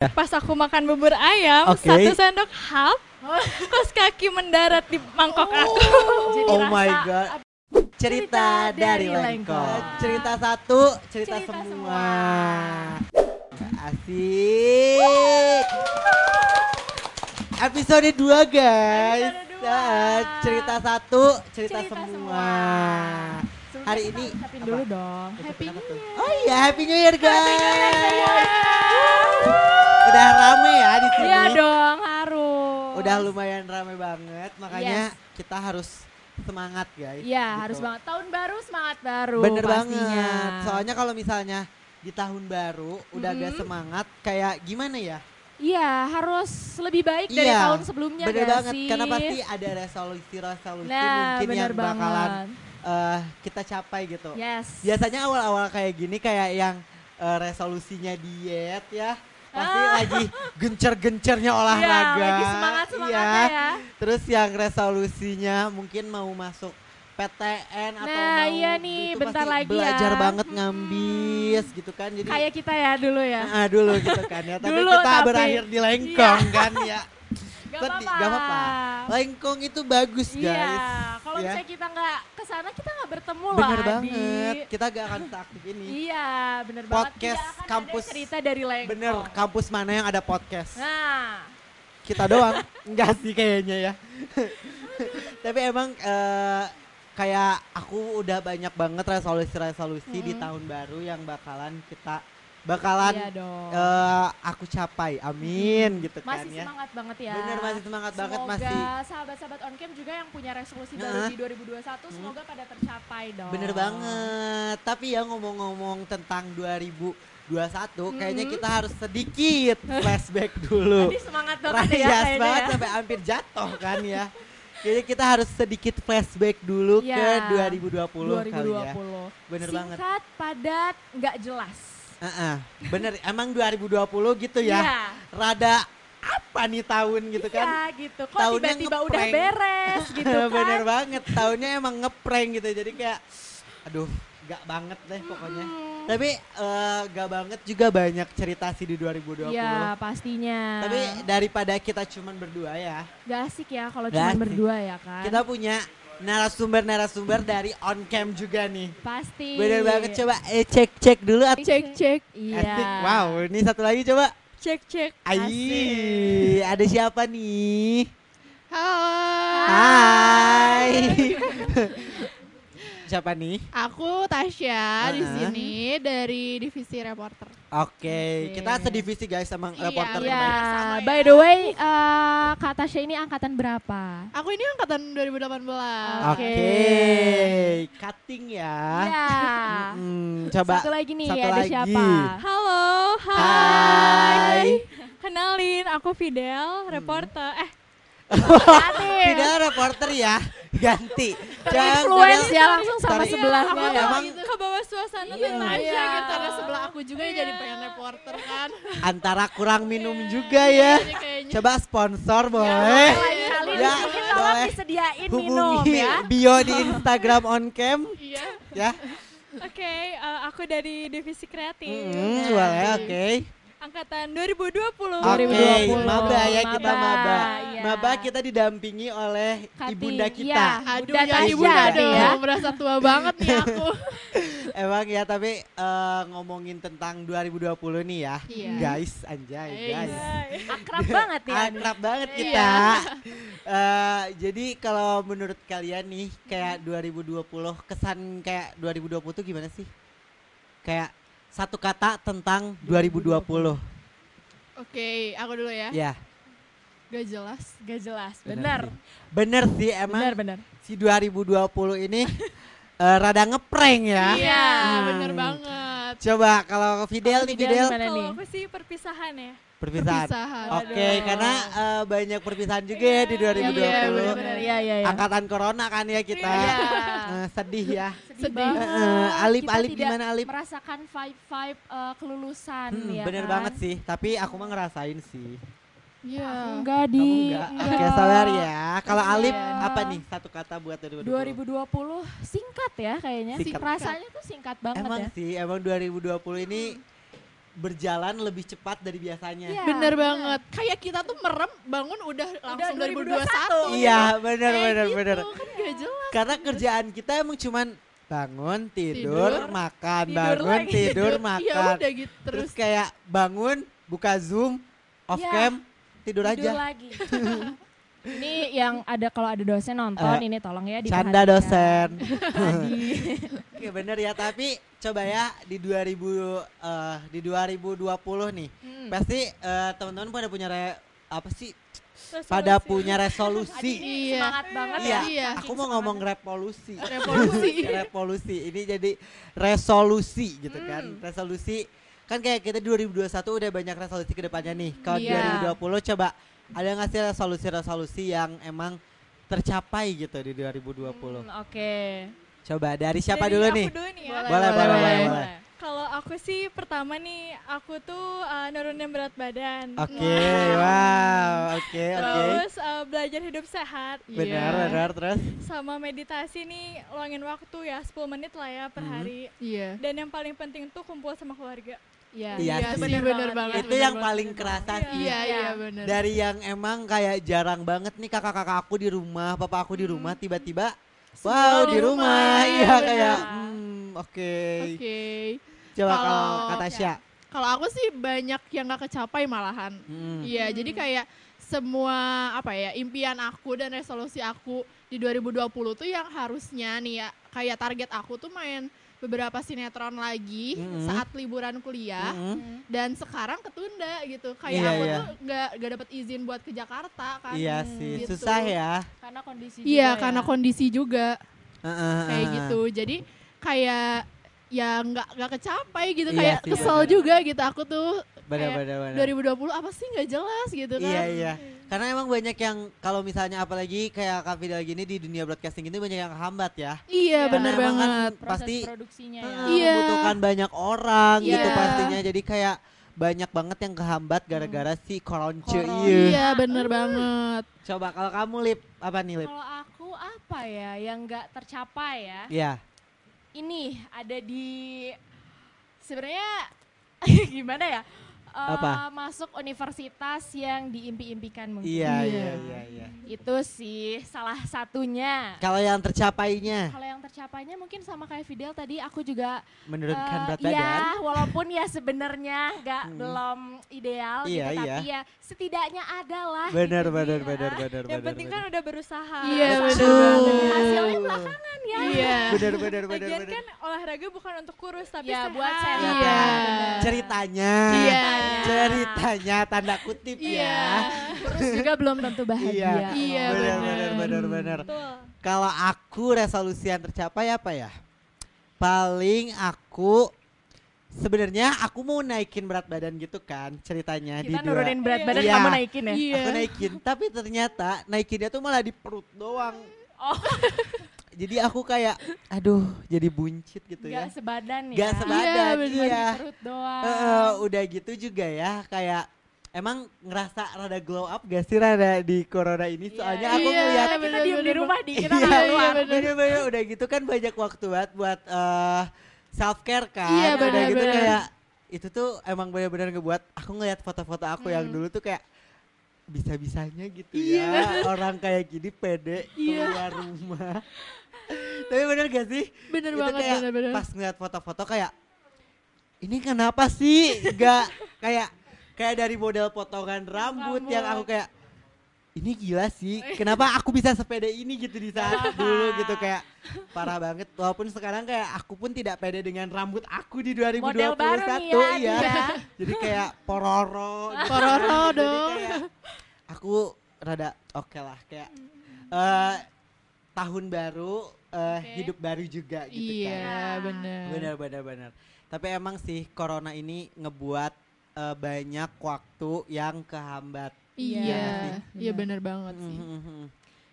Pas aku makan bubur ayam, Oke. satu sendok hap, kos kaki mendarat di mangkok aku. Jadi Oh rasa my God. Cerita Cerita dari. Lengkong. Cerita satu, cerita, Cerita semua. semua. Asik. Episode 2 guys. Episode dua. Nah, cerita satu, cerita, Cerita semua. semua. Hari ini Ucapin apa? dulu dong. Happy New Year. Oh iya, Happy New Year guys. Udah rame ya di sini. Iya dong, harus. Udah lumayan rame banget, makanya kita harus semangat guys. Iya, gitu. harus banget. Tahun baru semangat baru Bener pastinya. banget. Soalnya kalau misalnya di tahun baru udah gak Mhm. semangat, kayak gimana ya? Iya, harus lebih baik dari Iya, tahun sebelumnya Bener gak banget, sih? karena pasti ada resolusi-resolusi Nah, mungkin yang bakalan banget. eh, kita capai gitu. Yes. Biasanya awal-awal kayak gini kayak yang eh, resolusinya diet ya. Pasti Ah. lagi gencer-gencernya olahraga. Iya, lagi semangat-semangatnya Iya. ya. Terus yang resolusinya mungkin mau masuk PTN atau Nah, mau iya nih, itu bentar pasti lagi belajar ya. banget ngambis gitu kan. Jadi Kayak kita ya dulu ya. Ah, dulu gitu kan ya. Tapi Dulu, kita tapi- berakhir di lengkong kan ya. Gak apa-apa. gak apa-apa. Lengkong itu bagus Iya, guys. kalau ya. misalnya kita nggak ke sana kita nggak bertemu Bener lah. banget. Di... Kita gak akan seaktif ini. Iya, bener banget. Podcast akan ada kampus. cerita dari Lengkong. Bener, kampus mana yang ada podcast? Nah, Kita doang. Enggak sih kayaknya ya. Tapi emang eh, kayak aku udah banyak banget resolusi-resolusi di Mm-mm. tahun baru yang bakalan kita bakalan iya eh, aku capai. Amin gitu kan masih ya. semangat banget ya. Bener masih semangat banget Semoga masih. sahabat-sahabat on cam juga yang punya resolusi Nah. baru di 2021 semoga pada tercapai dong. Bener banget. Tapi ya ngomong-ngomong tentang 2021 kayaknya Mhm. kita harus sedikit flashback dulu. Tadi semangat banget ya Rayas kayaknya banget ya. sampai hampir jatuh kan ya. Kayaknya kita harus sedikit flashback dulu Iya. ke 2020, 2020. kali ya. Bener banget. Singkat, padat, nggak jelas. Heeh. Bener, emang 2020 gitu ya. Iya. Rada apa nih tahun gitu kan. Iya gitu. Kok Tahunnya tiba-tiba udah beres gitu kan. Bener banget, tahunnya emang ngeprank gitu. Jadi kayak aduh, gak banget deh pokoknya. Hmm. Tapi eh, gak banget juga banyak cerita sih di 2020. Iya pastinya. Tapi daripada kita cuman berdua ya, Gak asik ya kalau Gak cuma asik. berdua ya kan. kita punya narasumber-narasumber dari on cam juga nih. Pasti. Bener banget coba eh, cek-cek dulu at- Cek cek, Iya. Asik. Wow, ini satu lagi coba. cek cek. Ai, ada siapa nih? Halo, Hai. siapa nih? aku Tasya di Uh-uh. sini dari divisi reporter. Oke, Oke. kita sedivisi guys emang Iya, reporter Iya. Sama ya. by the way, eh Kak Tasya ini angkatan berapa? Aku ini angkatan 2018. Oke, Oke. cutting ya. Iya. Hmm, coba Satu lagi nih, satu ada lagi. siapa? Halo, hai. Hai. Kenalin, aku Fidel, reporter. Eh, Tidak reporter ya, ganti. Influence ya langsung sama sebelahnya Aku ya. tuh Emang gitu. ke bawah suasana Iya, tenang. iya, gitu. Karena sebelah aku juga Iya. jadi pengen reporter kan. antara kurang minum juga ya. Kayaknya Coba sponsor Ya, boleh. Ya, boleh. disediain minum Hubungi ya. bio di Instagram on cam iya. ya. Oke, eh, aku dari divisi kreatif. Hmm, boleh, oke. Angkatan 2020. Oke, 2020. maba ya kita Maba, maba. iya. Maba kita didampingi oleh Kati, ibunda iya. kita. Aduh Bunda ya ibunda nih dong. ya. Merasa tua banget nih aku. Emang ya tapi eh, ngomongin tentang 2020 nih ya. Iya. Guys, anjay Guys. guys. Akrab banget ya. Akrab banget Iya. kita. Eh, jadi kalau menurut kalian nih kayak 2020 kesan kayak 2020 tuh gimana sih? Kayak satu kata tentang 2020. Oke, aku dulu ya. Ya, Gak jelas. Gak jelas, bener benar. sih. Bener sih emang Benar, benar. si 2020 ini eh, rada ngeprank ya. Iya, Hmm. bener banget. Coba kalau Fidel nih Fidel? Kalau aku sih perpisahan ya. Perpisahan. Perpisahan. Oke, Aduh. karena eh, banyak perpisahan juga ya di 2020. Iya, benar-benar. Iya, iya, iya. Angkatan corona kan ya kita. Iya. Eh, sedih ya. Sedih. Eh, Alip, Kita Alip tidak gimana Alip? Merasakan vibe-vibe eh, kelulusan Hmm, ya bener kan? banget sih, tapi aku mah ngerasain sih. Iya. Enggak Kamu di enggak? Oke, sabar ya. Kalau Iya. Alip apa nih satu kata buat 2020? 2020 singkat ya kayaknya. Singkat. Rasanya tuh singkat banget Emang ya. sih, emang 2020 ini berjalan lebih cepat dari biasanya. Iya. Bener banget. Kayak kita tuh merem bangun udah langsung 2021. Iya, benar Kayak benar gitu, benar. Kan gak jelas. Karena kerjaan kita emang cuman bangun, tidur, Tidur, makan, tidur bangun, lagi, tidur, Ya makan. udah gitu Terus terus. kayak bangun, buka Zoom, off Iya. cam, tidur, Tidur aja. lagi. ini yang ada kalau ada dosen nonton Eh, ini tolong ya Canda diperhatikan. dosen. Oke bener ya, tapi coba ya di 2000 eh, di 2020 nih. Hmm. Pasti eh, teman-teman pada punya re- apa sih? Resolusi. Pada punya resolusi. Iya. semangat banget Iya, ya. Aku mau ngomong revolusi. Revolusi. revolusi. Ini jadi resolusi gitu kan. Hmm. Resolusi kan kayak kita 2021 udah banyak resolusi ke depannya nih. Kalau Iya. 2020 coba ada nggak sih resolusi-resolusi yang emang tercapai gitu di 2020? Hmm, Oke. Coba dari siapa Dari dulu aku nih? dulu nih ya. Boleh, Boleh, boleh, boleh, boleh. boleh. Kalau aku sih pertama nih, aku tuh uh, nurunin berat badan. Oke, wow, oke, oke. Terus uh, belajar hidup sehat. Benar, Iya. benar, terus. Sama meditasi nih, luangin waktu ya 10 menit lah ya per Mhm. hari. Iya. Dan yang paling penting tuh kumpul sama keluarga. Iya. Iya Iya sih. sih bener banget. Itu bener yang banget. paling kerasa Iya. sih. Iya, iya bener. Dari yang emang kayak jarang banget nih kakak-kakak aku di rumah, papa aku di rumah tiba-tiba Semua wow di rumah, rumah, iya iya, kayak hmm, oke. Oke. Coba kalau Kalau- kata Tasya. Kalau aku sih banyak yang gak kecapai malahan. Hmm. Iya, jadi kayak semua apa ya impian aku dan resolusi aku di 2020 tuh yang harusnya nih ya kayak target aku tuh main beberapa sinetron lagi Mm-mm. saat liburan kuliah Mm-mm. Hmm. dan sekarang ketunda gitu. Kayak Iya, aku iya. tuh gak, gak dapet izin buat ke Jakarta kan. Iya Hmm, sih, gitu. susah ya. Karena kondisi Iya, juga karena ya. kondisi juga Heeh, kayak heeh. gitu. Jadi kayak ya nggak nggak kecapai gitu Iya kayak sih, kesel bener. juga gitu aku tuh Benar, kayak benar, benar. 2020 apa sih nggak jelas gitu kan. Iya iya. Karena emang banyak yang kalau misalnya apalagi kayak Kak Fidel gini di dunia broadcasting ini banyak yang hambat ya. Iya Karena bener kan banget. proses pasti produksinya ya. Iya. membutuhkan banyak orang gitu Iya. pastinya. Jadi kayak banyak banget yang kehambat gara-gara si koronce Corona. iya. Iya bener banget. Coba kalau kamu lip apa nih lip? Kalau aku apa ya yang nggak tercapai ya? Iya. Ini ada di sebenarnya gimana ya? Eh, Apa? Masuk universitas yang diimpi-impikan mungkin. Iya iya Iya. iya iya. Itu sih salah satunya. Kalau yang tercapainya Kalau yang tercapainya mungkin sama kayak Fidel tadi aku juga menurunkan eh, berat Iya, badan. walaupun ya sebenarnya nggak Hmm. belum ideal Iya, gitu, iya. tapi ya setidaknya ada lah. Benar gitu, benar Bi. benar benar Yang benar. penting kan udah berusaha. Iya, banget. Hasilnya belakangan ya. Iya. Benar benar benar Lagian benar. kan olahraga bukan untuk kurus tapi Ya, sehat. buat sehat. Iya. Ceritanya. Iya. Ceritanya tanda kutip Iya. ya. Terus juga belum tentu bahagia. Iya. Iya, benar bener. benar benar benar. Kalau aku resolusi yang tercapai apa ya? Paling aku sebenarnya aku mau naikin berat badan gitu kan ceritanya di Kita dua. nurunin berat Iya. badan Iya. kamu naikin ya. Iya. Aku naikin, tapi ternyata naikinnya tuh malah di perut doang. Oh. Jadi aku kayak aduh, jadi buncit gitu ya. Gak sebadan ya. Gak sebadan, Iya, iya. perut doang. Eh, udah gitu juga ya, kayak emang ngerasa rada glow up gak sih rada di corona ini? Iya. Soalnya aku Iya, ngeliat Kita bener, diem di bener, rumah di kita Iya, nggak iya, keluar. bener. bener-bener udah gitu kan banyak waktu buat buat eh self care kan. Iya, udah gitu kayak itu tuh emang benar-benar ngebuat aku ngeliat foto-foto aku yang Hmm. dulu tuh kayak bisa-bisanya gitu Iya. ya orang kayak gini pede Iya. keluar rumah. Tapi bener gak sih? Bener itu banget, kayak bener-bener. pas ngeliat foto-foto kayak ini kenapa sih gak kayak kayak dari model potongan rambut, yang aku Rambut. kayak ini gila sih kenapa aku bisa sepede ini gitu di saat dulu gitu kayak parah banget walaupun sekarang kayak aku pun tidak pede dengan rambut aku di 2021 Model baru nih ya, iya dia. jadi kayak pororo gitu. Pororo Jadi dong. kayak aku rada oke lah kayak eh tahun baru eh Oke. hidup baru juga gitu Iya kan bener. benar benar benar tapi emang sih corona ini ngebuat eh, banyak waktu yang kehambat Iya, Iya iya bener banget sih. Mhm.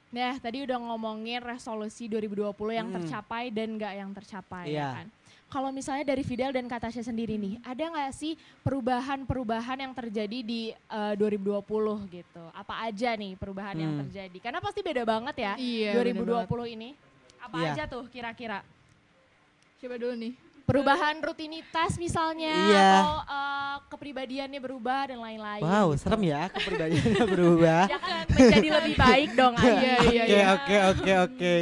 Nah, tadi udah ngomongin resolusi 2020 yang Hmm. tercapai dan nggak yang tercapai Iya. ya kan. Kalau misalnya dari Fidel dan Katasha sendiri nih, ada nggak sih perubahan-perubahan yang terjadi di eh, 2020 gitu? Apa aja nih perubahan yang Hmm. terjadi? Karena pasti beda banget ya Iya, 2020 bener banget. ini. Apa Iya. aja tuh kira-kira? Coba dulu nih. Perubahan rutinitas misalnya Iya. atau eh, kepribadiannya berubah dan lain-lain. Wow, gitu. serem ya kepribadiannya berubah. Ya kan menjadi lebih baik dong. Ayu. Iya, iya, Oke, iya. oke, oke, oke.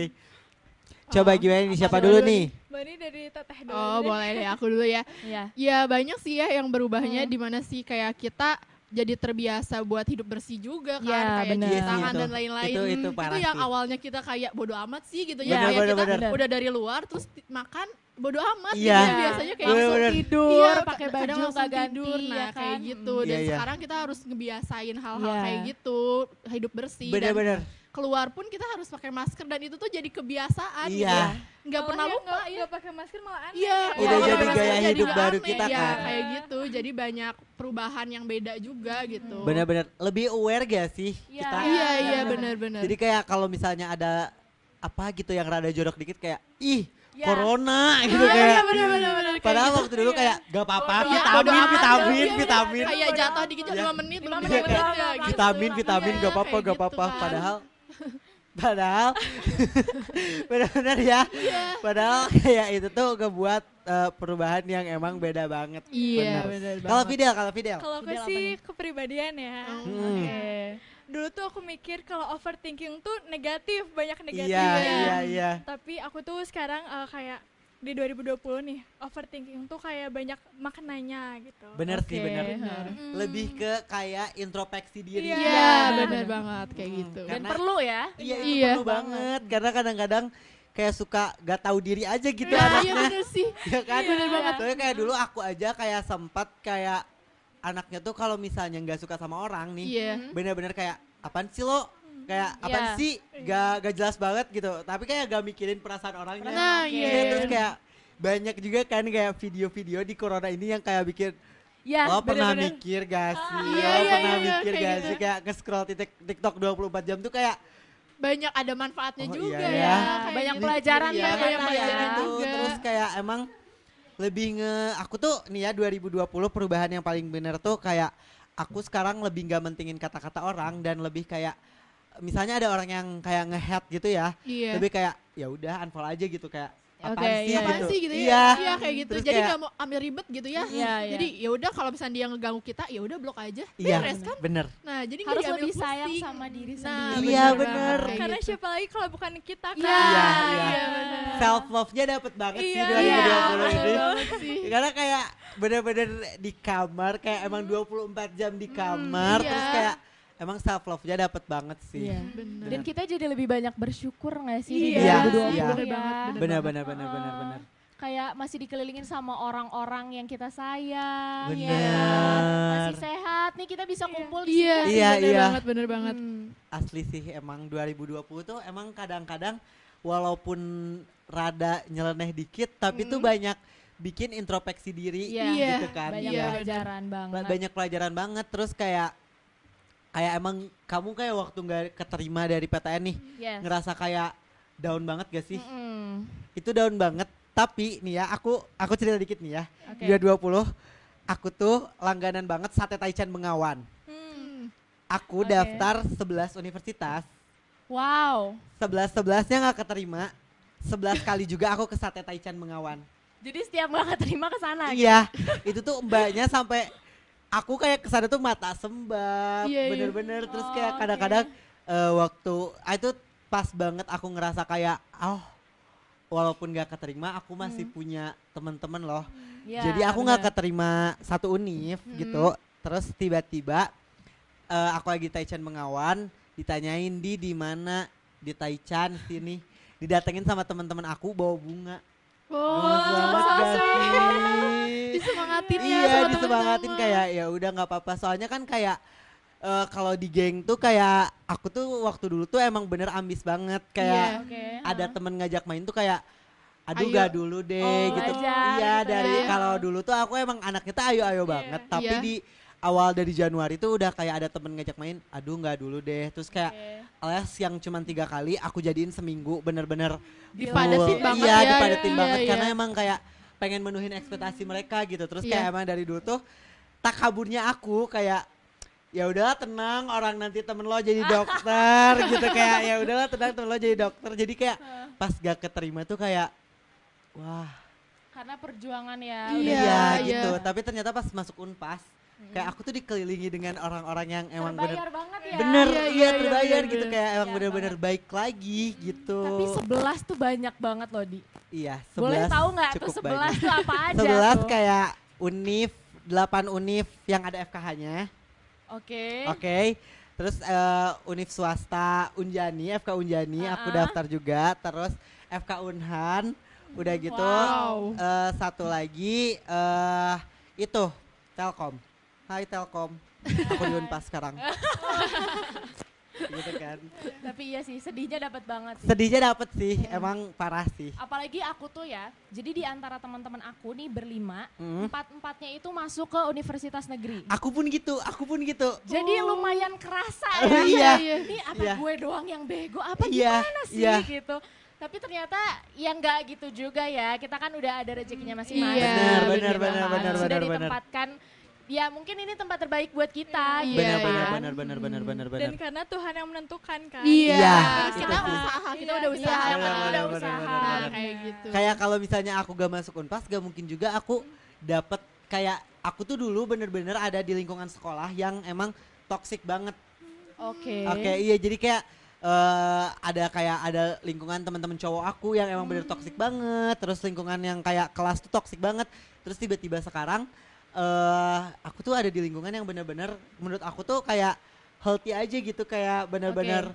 Coba Oh, gimana nih siapa apa dulu dulu nih? Mbak ini dari teteh dulu. Oh, deh. boleh deh aku dulu ya. Iya. Ya banyak sih ya yang berubahnya Hmm. di mana sih kayak kita jadi terbiasa buat hidup bersih juga kan Ya, kayak bener. cuci Iya tangan itu. dan lain-lain. Itu- itu parah yang awalnya kita kayak bodo amat sih gitu Iya, ya. Kayak bener, kita bener. udah dari luar terus makan bodo amat gitu Iya. ya biasanya kayak Bener, gitu. bener. tidur, Iya, pakai baju langsung nggak ganti, tidur, nah ya kayak kan? gitu. Mm. Dan Iya, iya. sekarang kita harus ngebiasain hal-hal Iya. kayak gitu, hidup bersih dan Bener-bener. Keluar pun kita harus pakai masker dan itu tuh jadi kebiasaan gitu Iya. ya. Nggak Malah pernah lupa nggak- ya. pakai masker malah aneh. Iya, Udah iya, jadi gaya jadi hidup baru aneh, kita ya, kan. kayak gitu. Jadi banyak perubahan yang beda juga gitu. Bener-bener lebih aware gak sih Iya. kita? Iya, iya benar-benar. Jadi kayak kalau misalnya ada apa gitu yang rada jorok dikit kayak ih Ya. corona gitu Iya, kayak. iya benar-benar. Padahal waktu dulu kayak gak apa-apa Bodo vitamin, amat, vitamin, iya, vitamin. Kayak jatuh dikit Iya. 5 menit, Lima 5 menit, menit, bener, ya, bener, gitu. vitamin, vitamin Iya, gak apa-apa, kayak gak gitu apa-apa. kan. Padahal Padahal benar-benar ya. Iya. Padahal kayak itu tuh ngebuat eh, perubahan yang emang beda banget. Iya, Kalau. Fidel, kalau Fidel. Kalau aku sih kepribadian ya. Hmm. Oke. Dulu tuh aku mikir kalau overthinking tuh negatif, banyak Iya, negatifnya. iya, iya. Tapi aku tuh sekarang eh, kayak di 2020 nih, overthinking tuh kayak banyak maknanya gitu. Bener sih, Oke, bener. ha. Mm. Lebih ke kayak introspeksi diri. Iya. Iya, bener. benar banget kayak Hmm, gitu. Dan Karena- perlu ya. Iya, itu Iya. perlu banget. Karena kadang-kadang kayak suka gak tahu diri aja gitu Iya, iya anaknya. bener sih. ya kan? Bener banget. Soalnya kayak dulu aku aja kayak sempat kayak anaknya tuh kalau misalnya nggak suka sama orang nih, Iya. bener-bener kayak apaan sih lo? Kayak apaan Iya. sih? Gak, gak jelas banget gitu. Tapi kayak gak mikirin perasaan orangnya. Nah, iya. Iya, terus kayak banyak juga kan kayak video-video di corona ini yang kayak bikin Ya, lo pernah bener-bener. mikir gak sih? Iya, lo iya, pernah iya, mikir kayak gak gitu. sih? Kayak nge-scroll tik- TikTok 24 jam tuh kayak Banyak ada manfaatnya Oh, juga iya ya. ya. Banyak gitu. pelajaran Iya, Iya, ternyata banyak ya. pelajaran gitu. juga. Terus kayak emang lebih nge aku tuh nih ya 2020 perubahan yang paling bener tuh kayak aku sekarang lebih nggak mentingin kata-kata orang dan lebih kayak misalnya ada orang yang kayak nge-head gitu ya, Iya. lebih kayak ya udah unfollow aja gitu kayak apaan Oke, sih iya. Apaan gitu. sih gitu ya? Iya. Iya kayak gitu. Terus Jadi kayak- nggak mau ambil ribet gitu ya. Iya, iya. Jadi ya udah kalau misalnya dia ngeganggu kita, ya udah blok aja. Iya, Beres kan? bener. Nah, jadi Harus lebih sayang pusing. sama diri Nah, sendiri. Iya, banget, bener. kayak Karena gitu. siapa lagi kalau bukan kita kan? Iya, Iya, iya, iya. bener. Self love-nya dapet banget sih Iya, 2020 Iya, ini. bener sih. Karena kayak bener-bener di kamar kayak emang 24 jam di kamar iya. terus kayak emang self love-nya dapet banget sih. Iya. Bener. Dan kita jadi lebih banyak bersyukur gak sih di Iya, 2020 iya. Bener ya? banget, bener Benar banget. benar benar benar Heeh. benar. Kayak masih dikelilingin sama orang-orang yang kita sayang. ya Bener. kan? Masih sehat nih kita bisa kumpul di Iya, sini. Iya, bener iya. banget, bener banget. Hmm. Asli sih emang 2020 tuh emang kadang-kadang walaupun rada nyeleneh dikit tapi tuh banyak bikin introspeksi diri Iya. Iya, gitu kan. Banyak Iya, pelajaran banget. Ba- banyak pelajaran banget terus kayak kayak emang kamu kayak waktu nggak keterima dari PTN nih Yes. ngerasa kayak down banget gak sih? Mm-mm. Itu down banget. Tapi nih ya aku aku cerita dikit nih ya. Di 2020 aku tuh langganan banget sate Taichan Bengawan. Hmm. Aku Oke. daftar 11 universitas, Wow. 11 11-nya nggak keterima. 11 kali juga aku ke sate Taichan Bengawan. Jadi setiap gak terima ke sana. gitu? Iya, itu tuh mbaknya sampai aku kayak ke sana tuh mata sembab, Iya, iya. bener-bener. Terus Oh, kayak kadang-kadang eh, waktu ah, itu pas banget aku ngerasa kayak, oh walaupun gak keterima, aku masih punya teman-teman loh. Iya, Jadi aku nggak keterima satu univ Mm-mm. gitu. Terus tiba-tiba eh, aku lagi Taichan mengawan, ditanyain di di mana di Taichan sini, didatengin sama teman-teman aku bawa bunga. Oh, Gemes banget so? Disemangatin ya iya sama disemangatin kayak ya udah nggak apa-apa. Soalnya kan kayak eh, kalau di geng tuh kayak aku tuh waktu dulu tuh emang bener ambis banget kayak Oke. ada temen ngajak main tuh kayak aduh Ayo. gak dulu deh Oh, gitu. aja iya gitu dari ya. kalau dulu tuh aku emang anaknya tuh ayo-ayo banget. Tapi Iya. di awal dari Januari tuh udah kayak ada temen ngajak main, aduh nggak dulu deh. Terus kayak Oke. les yang cuman tiga kali aku jadiin seminggu bener-bener Dipadetin full. banget iya, ya, dipadetin iya, banget iya. karena emang kayak pengen menuhin ekspektasi mereka gitu. Terus kayak Iya. emang dari dulu tuh tak kaburnya aku kayak ya udahlah tenang orang nanti temen lo jadi dokter gitu kayak ya udahlah tenang temen lo jadi dokter jadi kayak pas gak keterima tuh kayak wah Karena perjuangan ya. Iya, Iya iya. gitu. Tapi ternyata pas masuk Unpas, kayak aku tuh dikelilingi dengan orang-orang yang emang bener terbayar banget ya. bener Iya, iya, iya, iya, terbayar iya, gitu iya. kayak emang Iya bener-bener baik lagi gitu. Tapi 11 tuh banyak banget loh di. iya, Boleh 11 tahu nggak tuh cukup 11 banyak. tuh apa aja 11 tuh? kayak univ, 8 univ yang ada FKH-nya. Oke. Oke. Terus eh, univ swasta Unjani, FK Unjani aku Ah. daftar juga. Terus FK Unhan, udah gitu. Wow. eh, satu lagi eh itu Telkom. Hai Telkom. Aku di Unpas sekarang. gitu kan. Tapi iya sih sedihnya dapat banget sih. Sedihnya dapet sih, emang parah sih. Apalagi aku tuh ya, jadi di antara teman-teman aku nih berlima, Hmm. empat-empatnya itu masuk ke universitas negeri. Aku pun gitu, aku pun gitu. Jadi lumayan kerasa Oh, ya. iya. Ini apa Iya. gue doang yang bego? Apa Iya, gimana sih iya. gitu? Tapi ternyata ya nggak gitu juga ya. Kita kan udah ada rezekinya masing-masing. Iya, Benar, gitu benar, kan. benar, benar, Sudah benar, benar. ditempatkan. Ya mungkin ini tempat terbaik buat kita. Iya, gitu Benar, iya. benar, kan. benar, benar, benar, benar, benar. Dan karena Tuhan yang menentukan kan. Iya. Iya, Terus kita usaha, kita Iya, udah usaha. Iya, Benar, udah benar, benar, usaha. benar, benar. Kayak gitu. Kayak kalau misalnya aku gak masuk Unpas, gak mungkin juga aku dapet kayak aku tuh dulu bener-bener ada di lingkungan sekolah yang emang toxic banget. Oke. Oke, iya jadi kayak eh ada kayak ada lingkungan teman-teman cowok aku yang emang bener toxic banget, terus lingkungan yang kayak kelas tuh toxic banget. Terus tiba-tiba sekarang eh aku tuh ada di lingkungan yang bener-bener menurut aku tuh kayak healthy aja gitu kayak bener-bener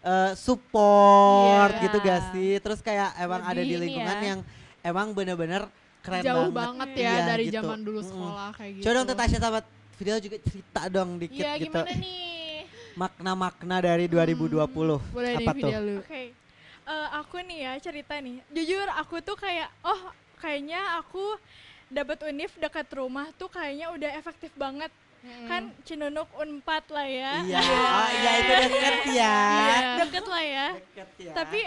eh, support Iya. gitu gak sih? Terus kayak emang ada di Lebih lingkungan ya. yang emang bener-bener keren Jauh banget. banget ya Iya, dari gitu. zaman dulu sekolah kayak gitu. Coba dong Teh Tasya sama video juga cerita dong dikit Iya gitu. gimana nih? Makna-makna dari 2020. Boleh nih Apa tuh? video lu. Oke. Eh, aku nih ya cerita nih. Jujur aku tuh kayak oh kayaknya aku dapat univ dekat rumah tuh kayaknya udah efektif banget. Kan Cinunuk Unpad lah ya. Iya, oh iya itu deket ya. Iya, deket lah ya. Deket ya. Tapi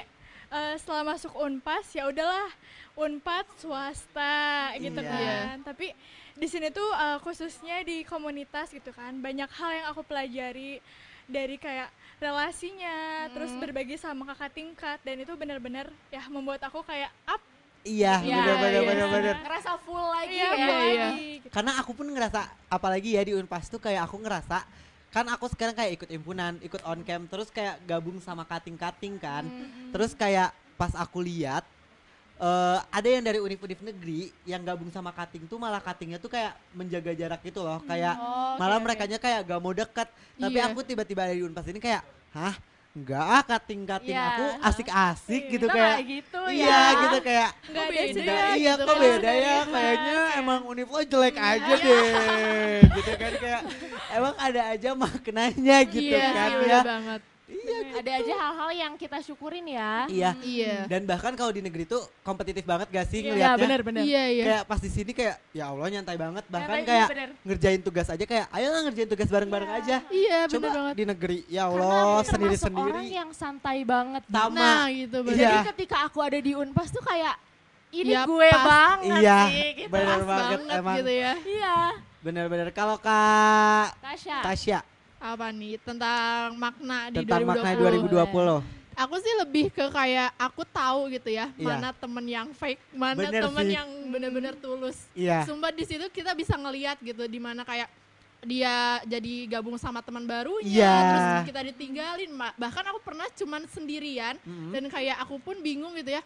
eh, setelah masuk Unpas ya udahlah Unpad swasta gitu Iya. kan. Tapi di sini tuh eh, khususnya di komunitas gitu kan banyak hal yang aku pelajari dari kayak relasinya, terus berbagi sama kakak tingkat dan itu benar-benar ya membuat aku kayak up iya, Iya, bener bener iya. bener bener. Full lagi iya, ya. iya, lagi. Karena aku pun ngerasa apalagi ya di Unpas tuh kayak aku ngerasa kan aku sekarang kayak ikut himpunan, ikut on cam, terus kayak gabung sama kating-kating kan. Terus kayak pas aku lihat eh ada yang dari univ-univ negeri yang gabung sama kating tuh malah katingnya tuh kayak menjaga jarak gitu loh, kayak Oh, oke, malah mereka kayak gak mau deket. Tapi Iya. aku tiba-tiba ada di Unpas ini kayak, hah? Enggak ah, kating-kating Iya. aku asik-asik gitu Kita kayak. gitu ya. Iya gitu kayak Kok beda ya, iya gitu kok kan. beda ya Iya. kayaknya emang univ lo jelek aja deh gitu kan kayak emang ada aja maknanya gitu iya, kan ya bener banget. Ada aja hal-hal yang kita syukurin ya. iya Iya. dan bahkan kalau di negeri tuh kompetitif banget gak sih Iya ngelihatnya benar-benar. Iya, iya. kayak pas di sini kayak ya Allah nyantai banget bahkan Nyantai, kayak iya, bener. ngerjain tugas aja kayak ayolah ngerjain tugas bareng-bareng aja Iya, coba bener banget. di negeri ya Allah sendiri-sendiri orang yang santai banget. Di. Sama. Nah, gitu bener. Iya. Jadi ketika aku ada di Unpas tuh kayak ini Ya, gue pas. banget Iya, sih gitu. bener Pas banget, banget emang. gitu ya. Iya. bener-bener kalau kak Tasya. Tasya Apa nih tentang makna di tentang 2020? makna 2020 Aku sih lebih ke kayak aku tahu gitu ya, Iya. mana temen yang fake, mana Bener temen sih. yang bener-bener tulus. iya Sumpah di situ kita bisa ngeliat gitu di mana kayak dia jadi gabung sama teman barunya, Iya. terus kita ditinggalin. Bahkan aku pernah cuman sendirian Mm-mm. dan kayak aku pun bingung gitu ya,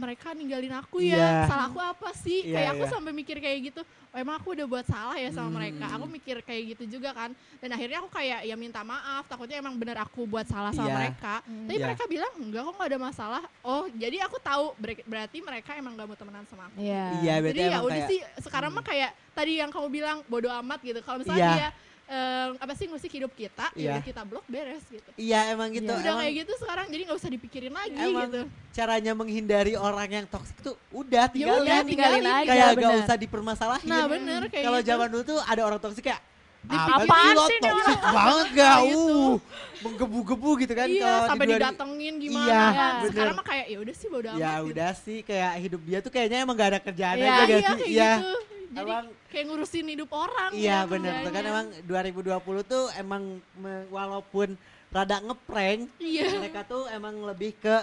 mereka ninggalin aku ya? Salah aku apa sih? Iya, kayak aku iya. sampai mikir kayak gitu. Oh, emang aku udah buat salah ya sama Hmm. mereka. Aku mikir kayak gitu juga kan. Dan akhirnya aku kayak ya minta maaf, takutnya emang bener aku buat salah sama Iya. mereka. Tapi Iya. mereka bilang enggak kok nggak ada masalah. Oh, jadi aku tahu ber- berarti mereka emang gak mau temenan sama aku. Iya. iya berarti Jadi ya udah kayak sih sekarang mah kayak tadi yang kamu bilang bodoh amat gitu. Kalau misalnya Iya. dia em, apa sih ngusik hidup kita, Iya. ya udah kita blok beres gitu. iya emang gitu udah emang kayak gitu sekarang jadi nggak usah dipikirin lagi Emang gitu. caranya menghindari orang yang toksik tuh udah Ya tinggalin udah, tinggalin tinggalin. aja. kayak gak bener. usah dipermasalahin Nah bener kayak kalau gitu. zaman dulu tuh ada orang toksik kayak Apaan apa sih lo toksik banget gak Gitu. uh menggebu-gebu gitu kan iya kalau sampai di didatengin gimana Iya, kan. bener. Sekarang mah kayak ya udah sih bodoh amat. ya gitu. udah sih kayak hidup dia tuh kayaknya emang gak ada kerjaan Iya, aja gak iya sih kayak iya gitu. Jadi Emang kayak ngurusin hidup orang. iya gitu bener tuh kan emang 2020 tuh emang me- walaupun rada ngeprank Iya. mereka tuh emang lebih ke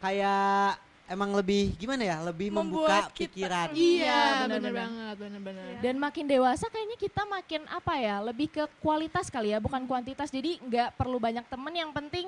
kayak emang lebih gimana ya? Lebih membuka Membuat kita- pikiran. Iya, benar, bener benar. banget, bener-bener. Iya. Dan makin dewasa kayaknya kita makin apa ya, lebih ke kualitas kali ya, bukan kuantitas. Jadi nggak perlu banyak temen, yang penting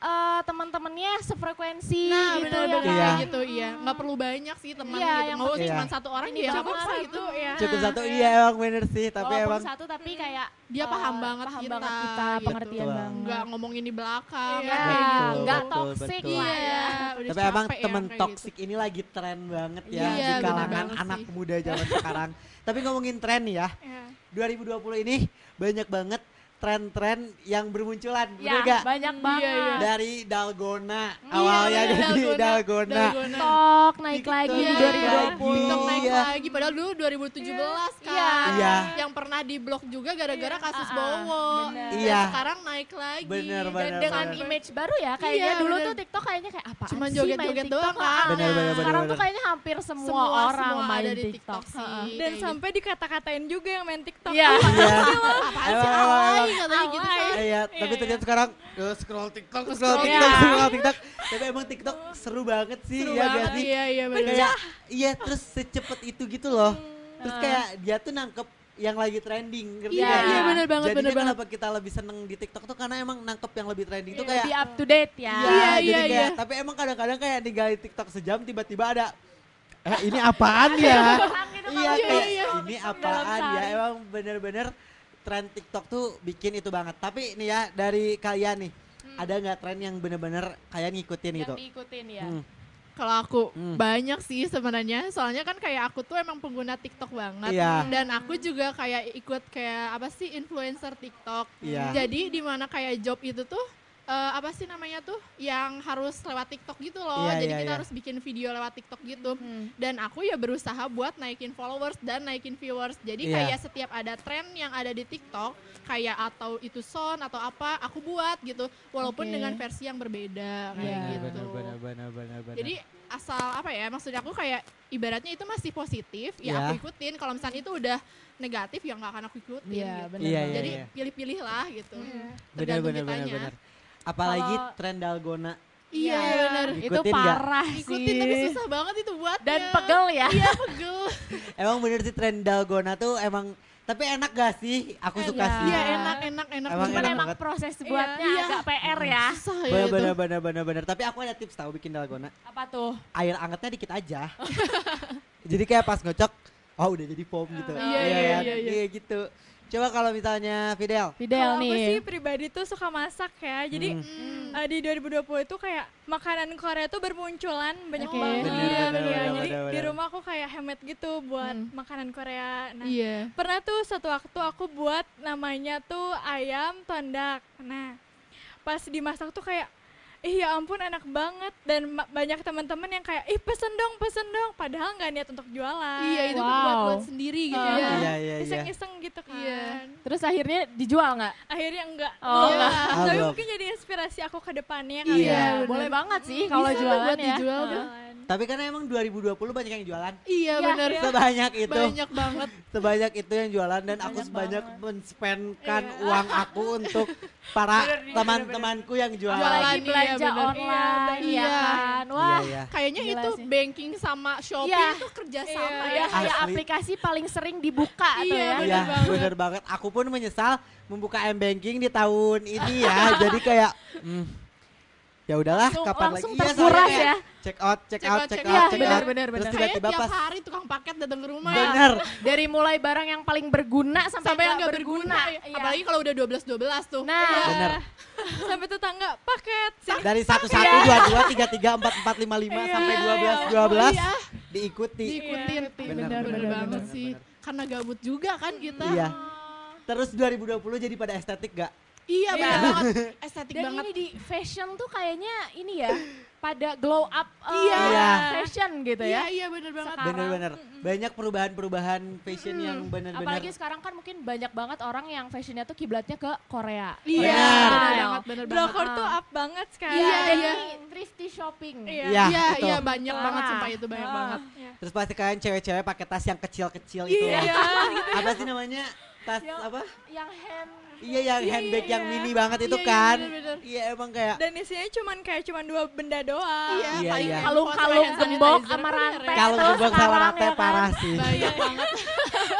eh, teman-temannya sefrekuensi Nah, gitu bener-bener ya Iya. gitu, iya. Nggak perlu banyak sih teman Iya, gitu. yang Mau penting- cuma Iya. satu orang Ini ya cukup apa satu, gitu. ya. Cukup satu iya emang bener sih, tapi Walaupun emang satu tapi kayak Dia paham banget paham kita, banget kita, gitu. pengertian Betul. banget. Nggak ngomongin di belakang. Iya. kan, kayak gitu. Betul, nggak betul, toxic betul. lah Iya, ya. udah tapi emang ya temen kayak toxic ini lagi tren banget ya Iya, di bener kalangan anak sih. muda zaman sekarang. Tapi ngomongin tren nih ya, Iya. 2020 ini banyak banget tren-tren yang bermunculan, bener Ya, gak? banyak Iya, banget. iya. Dari dalgona, Iya, awalnya bener, dari dalgona, dalgona. Dalgona. TikTok naik TikTok lagi di Iya, 2020. TikTok naik Iya. lagi padahal dulu 2017 kan. Iya. Iya. Yang pernah di blok juga gara-gara Iya. kasus Ah, ah, Bowo. bener. Dan Iya. sekarang naik lagi. Bener, Dan bener, dengan bener. image baru ya, kayaknya Iya, dulu bener. tuh TikTok kayaknya kayak apa Cuman sih joget-joget main TikTok? doang kan. Ah, Bener, bener, bener, Sekarang tuh bener. kayaknya hampir semua, Semua, orang semua main ada di TikTok. TikTok sih. Dan Kayak sampai dikata-katain juga yang main TikTok. Iya. Iya. Apaan sih katanya gitu kan. Iya, tapi Iya, ternyata sekarang eh, scroll TikTok, scroll Scroll, TikTok, iya. scroll TikTok. Tapi emang TikTok seru banget sih, Seru ya banget, gak sih? Iya, iya. Kayak iya terus secepat itu gitu loh. Terus kayak dia tuh nangkep yang lagi trending, ngerti Iya, nggak? iya, bener banget, Jadinya bener banget. kenapa kita lebih seneng di TikTok tuh karena emang nangkep yang lebih trending tuh Iya, kayak Lebih up to date ya. Iya, Iya, jadi iya, kayak, iya. tapi emang kadang-kadang kayak ninggalin TikTok sejam tiba-tiba ada eh ini apaan ya? gitu iya kalau kayak iya. ini dalam apaan ya? Emang bener-bener tren TikTok tuh bikin itu banget. Tapi nih ya dari kalian nih, ada nggak tren yang bener-bener kalian ngikutin Yang gitu? diikutin ya. Hmm. Kalau aku Hmm. banyak sih sebenarnya, soalnya kan kayak aku tuh emang pengguna TikTok banget. Iya. Dan aku juga kayak ikut kayak apa sih influencer TikTok. Iya. Jadi di mana kayak job itu tuh eh, apa sih namanya tuh yang harus lewat TikTok gitu loh. Iya, Jadi iya, kita iya. harus bikin video lewat TikTok gitu. Hmm. Dan aku ya berusaha buat naikin followers dan naikin viewers. Jadi Iya. kayak setiap ada tren yang ada di TikTok, kayak atau itu son atau apa, aku buat gitu. Walaupun Oke. dengan versi yang berbeda kayak Iya. gitu. Bener, bener, bener, bener, bener. Jadi asal apa ya maksud aku kayak ibaratnya itu masih positif ya Iya. aku ikutin kalau misalnya itu udah negatif ya nggak akan aku ikutin Iya, gitu. benar. Iya, iya, jadi iya. pilih-pilih lah gitu Iya. bener, tergantung bener, bener, kitanya. bener. Apalagi Kalau- tren dalgona. iya Iya. benar Itu Ikutin parah ikutin sih. tapi susah banget itu buat Dan pegel ya. iya pegel Emang bener sih tren dalgona tuh emang tapi enak gak sih? Aku suka Iya. sih. iya enak enak enak Emang Cuman enak emang banget. proses buatnya Iya. agak PR ya. susah ya Bener, itu bener, bener, bener, bener. Tapi aku ada tips tahu bikin dalgona. Apa tuh? Air angetnya dikit aja. jadi kayak pas ngocok, oh udah jadi foam gitu. Iya, Iya iya, kan? iya, iya. Iya gitu. Coba kalau misalnya Fidel. Fidel Kalau aku sih nih. pribadi tuh suka masak ya. Jadi Hmm. Hmm. eh, di 2020 itu kayak makanan Korea tuh bermunculan banyak Oke. banget. Bener, Iya, bener, iya. bener, Jadi bener, di bener. rumah aku kayak hemat gitu buat Hmm. makanan Korea. Nah, iya pernah tuh satu waktu aku buat namanya tuh ayam tondak. Nah, pas dimasak tuh kayak Ih ya ampun enak banget dan ma- banyak teman-teman yang kayak ih pesen dong pesen dong padahal nggak niat untuk jualan. iya itu Wow. buat buat sendiri gitu Uh, ya Iya, iya, iya. Iseng-iseng gitu kan. Iya. Terus akhirnya dijual nggak? Akhirnya enggak. Oh, enggak. Ah, Tapi belum. mungkin jadi inspirasi aku ke depannya Iya. kali ya. bener. boleh banget sih kalau jualan buat ya. dijual tuh. Jualan. Tapi kan emang 2020 banyak yang jualan. iya Iya, benar iya. Sebanyak itu. banyak banget Sebanyak itu yang jualan dan aku Banyak sebanyak banget. men-spendkan Iya. uang aku untuk para Bener teman-temanku yang jualan. Jualan. Iya, belanja bener. online Iya, ya kan. Wah, Iya, iya. kayaknya Gila itu sih. banking sama Shopee Iya. itu kerja Iya. sama udah ya kayak aplikasi paling sering dibuka tuh Iya, ya. bener Iya, banget. bener banget. Aku pun menyesal membuka m-banking di tahun ini ya. Jadi kayak hmm, ya udahlah Langsung- kapan langsung lagi Iya, terkuras soalnya kayak ya. Check out, check, Check out, out, check check out, out. check Iya, out. bener, bener, Terus bener. Tiba-tiba tiap pas hari tukang paket datang ke rumah bener. Dari mulai barang yang paling berguna sampai, sampai yang nggak nggak berguna, Iya. apalagi kalau udah 12 12 tuh Nah, Iya. Bener. Sampai tetangga paket. Sini. Dari satu satu dua dua tiga tiga empat empat lima lima Iya. sampai dua belas dua belas Iya, diikuti. diikutin Iya, bener, bener, bener, banget bener, sih bener. karena gabut juga kan kita Iya. Terus 2020 jadi pada estetik gak? Iya Iya. banget estetik Dan banget ini di fashion tuh kayaknya ini ya pada glow up uh, Iya. Iya. fashion gitu iya ya. iya bener banget Sekarang. Bener-bener. Banyak perubahan-perubahan fashion yang bener-bener. Apalagi sekarang kan mungkin banyak banget orang yang fashionnya tuh kiblatnya ke Korea. iya Bener. bener banget bener banget Blogger banget. tuh up banget sekarang. Iya, dan iya. ini thrifty shopping. Iya. Iya, iya betul. iya banyak Ah. banget sumpah itu banyak Ah. banget Iya. Terus pasti kalian cewek-cewek pakai tas yang kecil-kecil itu Iya. loh. Apa sih namanya? tas Yang- apa? Yang hand Iya yang Iya, handbag iya, yang iya. mini banget itu Iya, iya, kan. bener-bener. Iya emang kayak dan isinya cuman kayak cuman dua benda doang Iya, Iya, iya. kalung-kalung sama hand gembok sama rantai. kalau terus gembok sama rantai ya kan? parah sih. Banyak banget.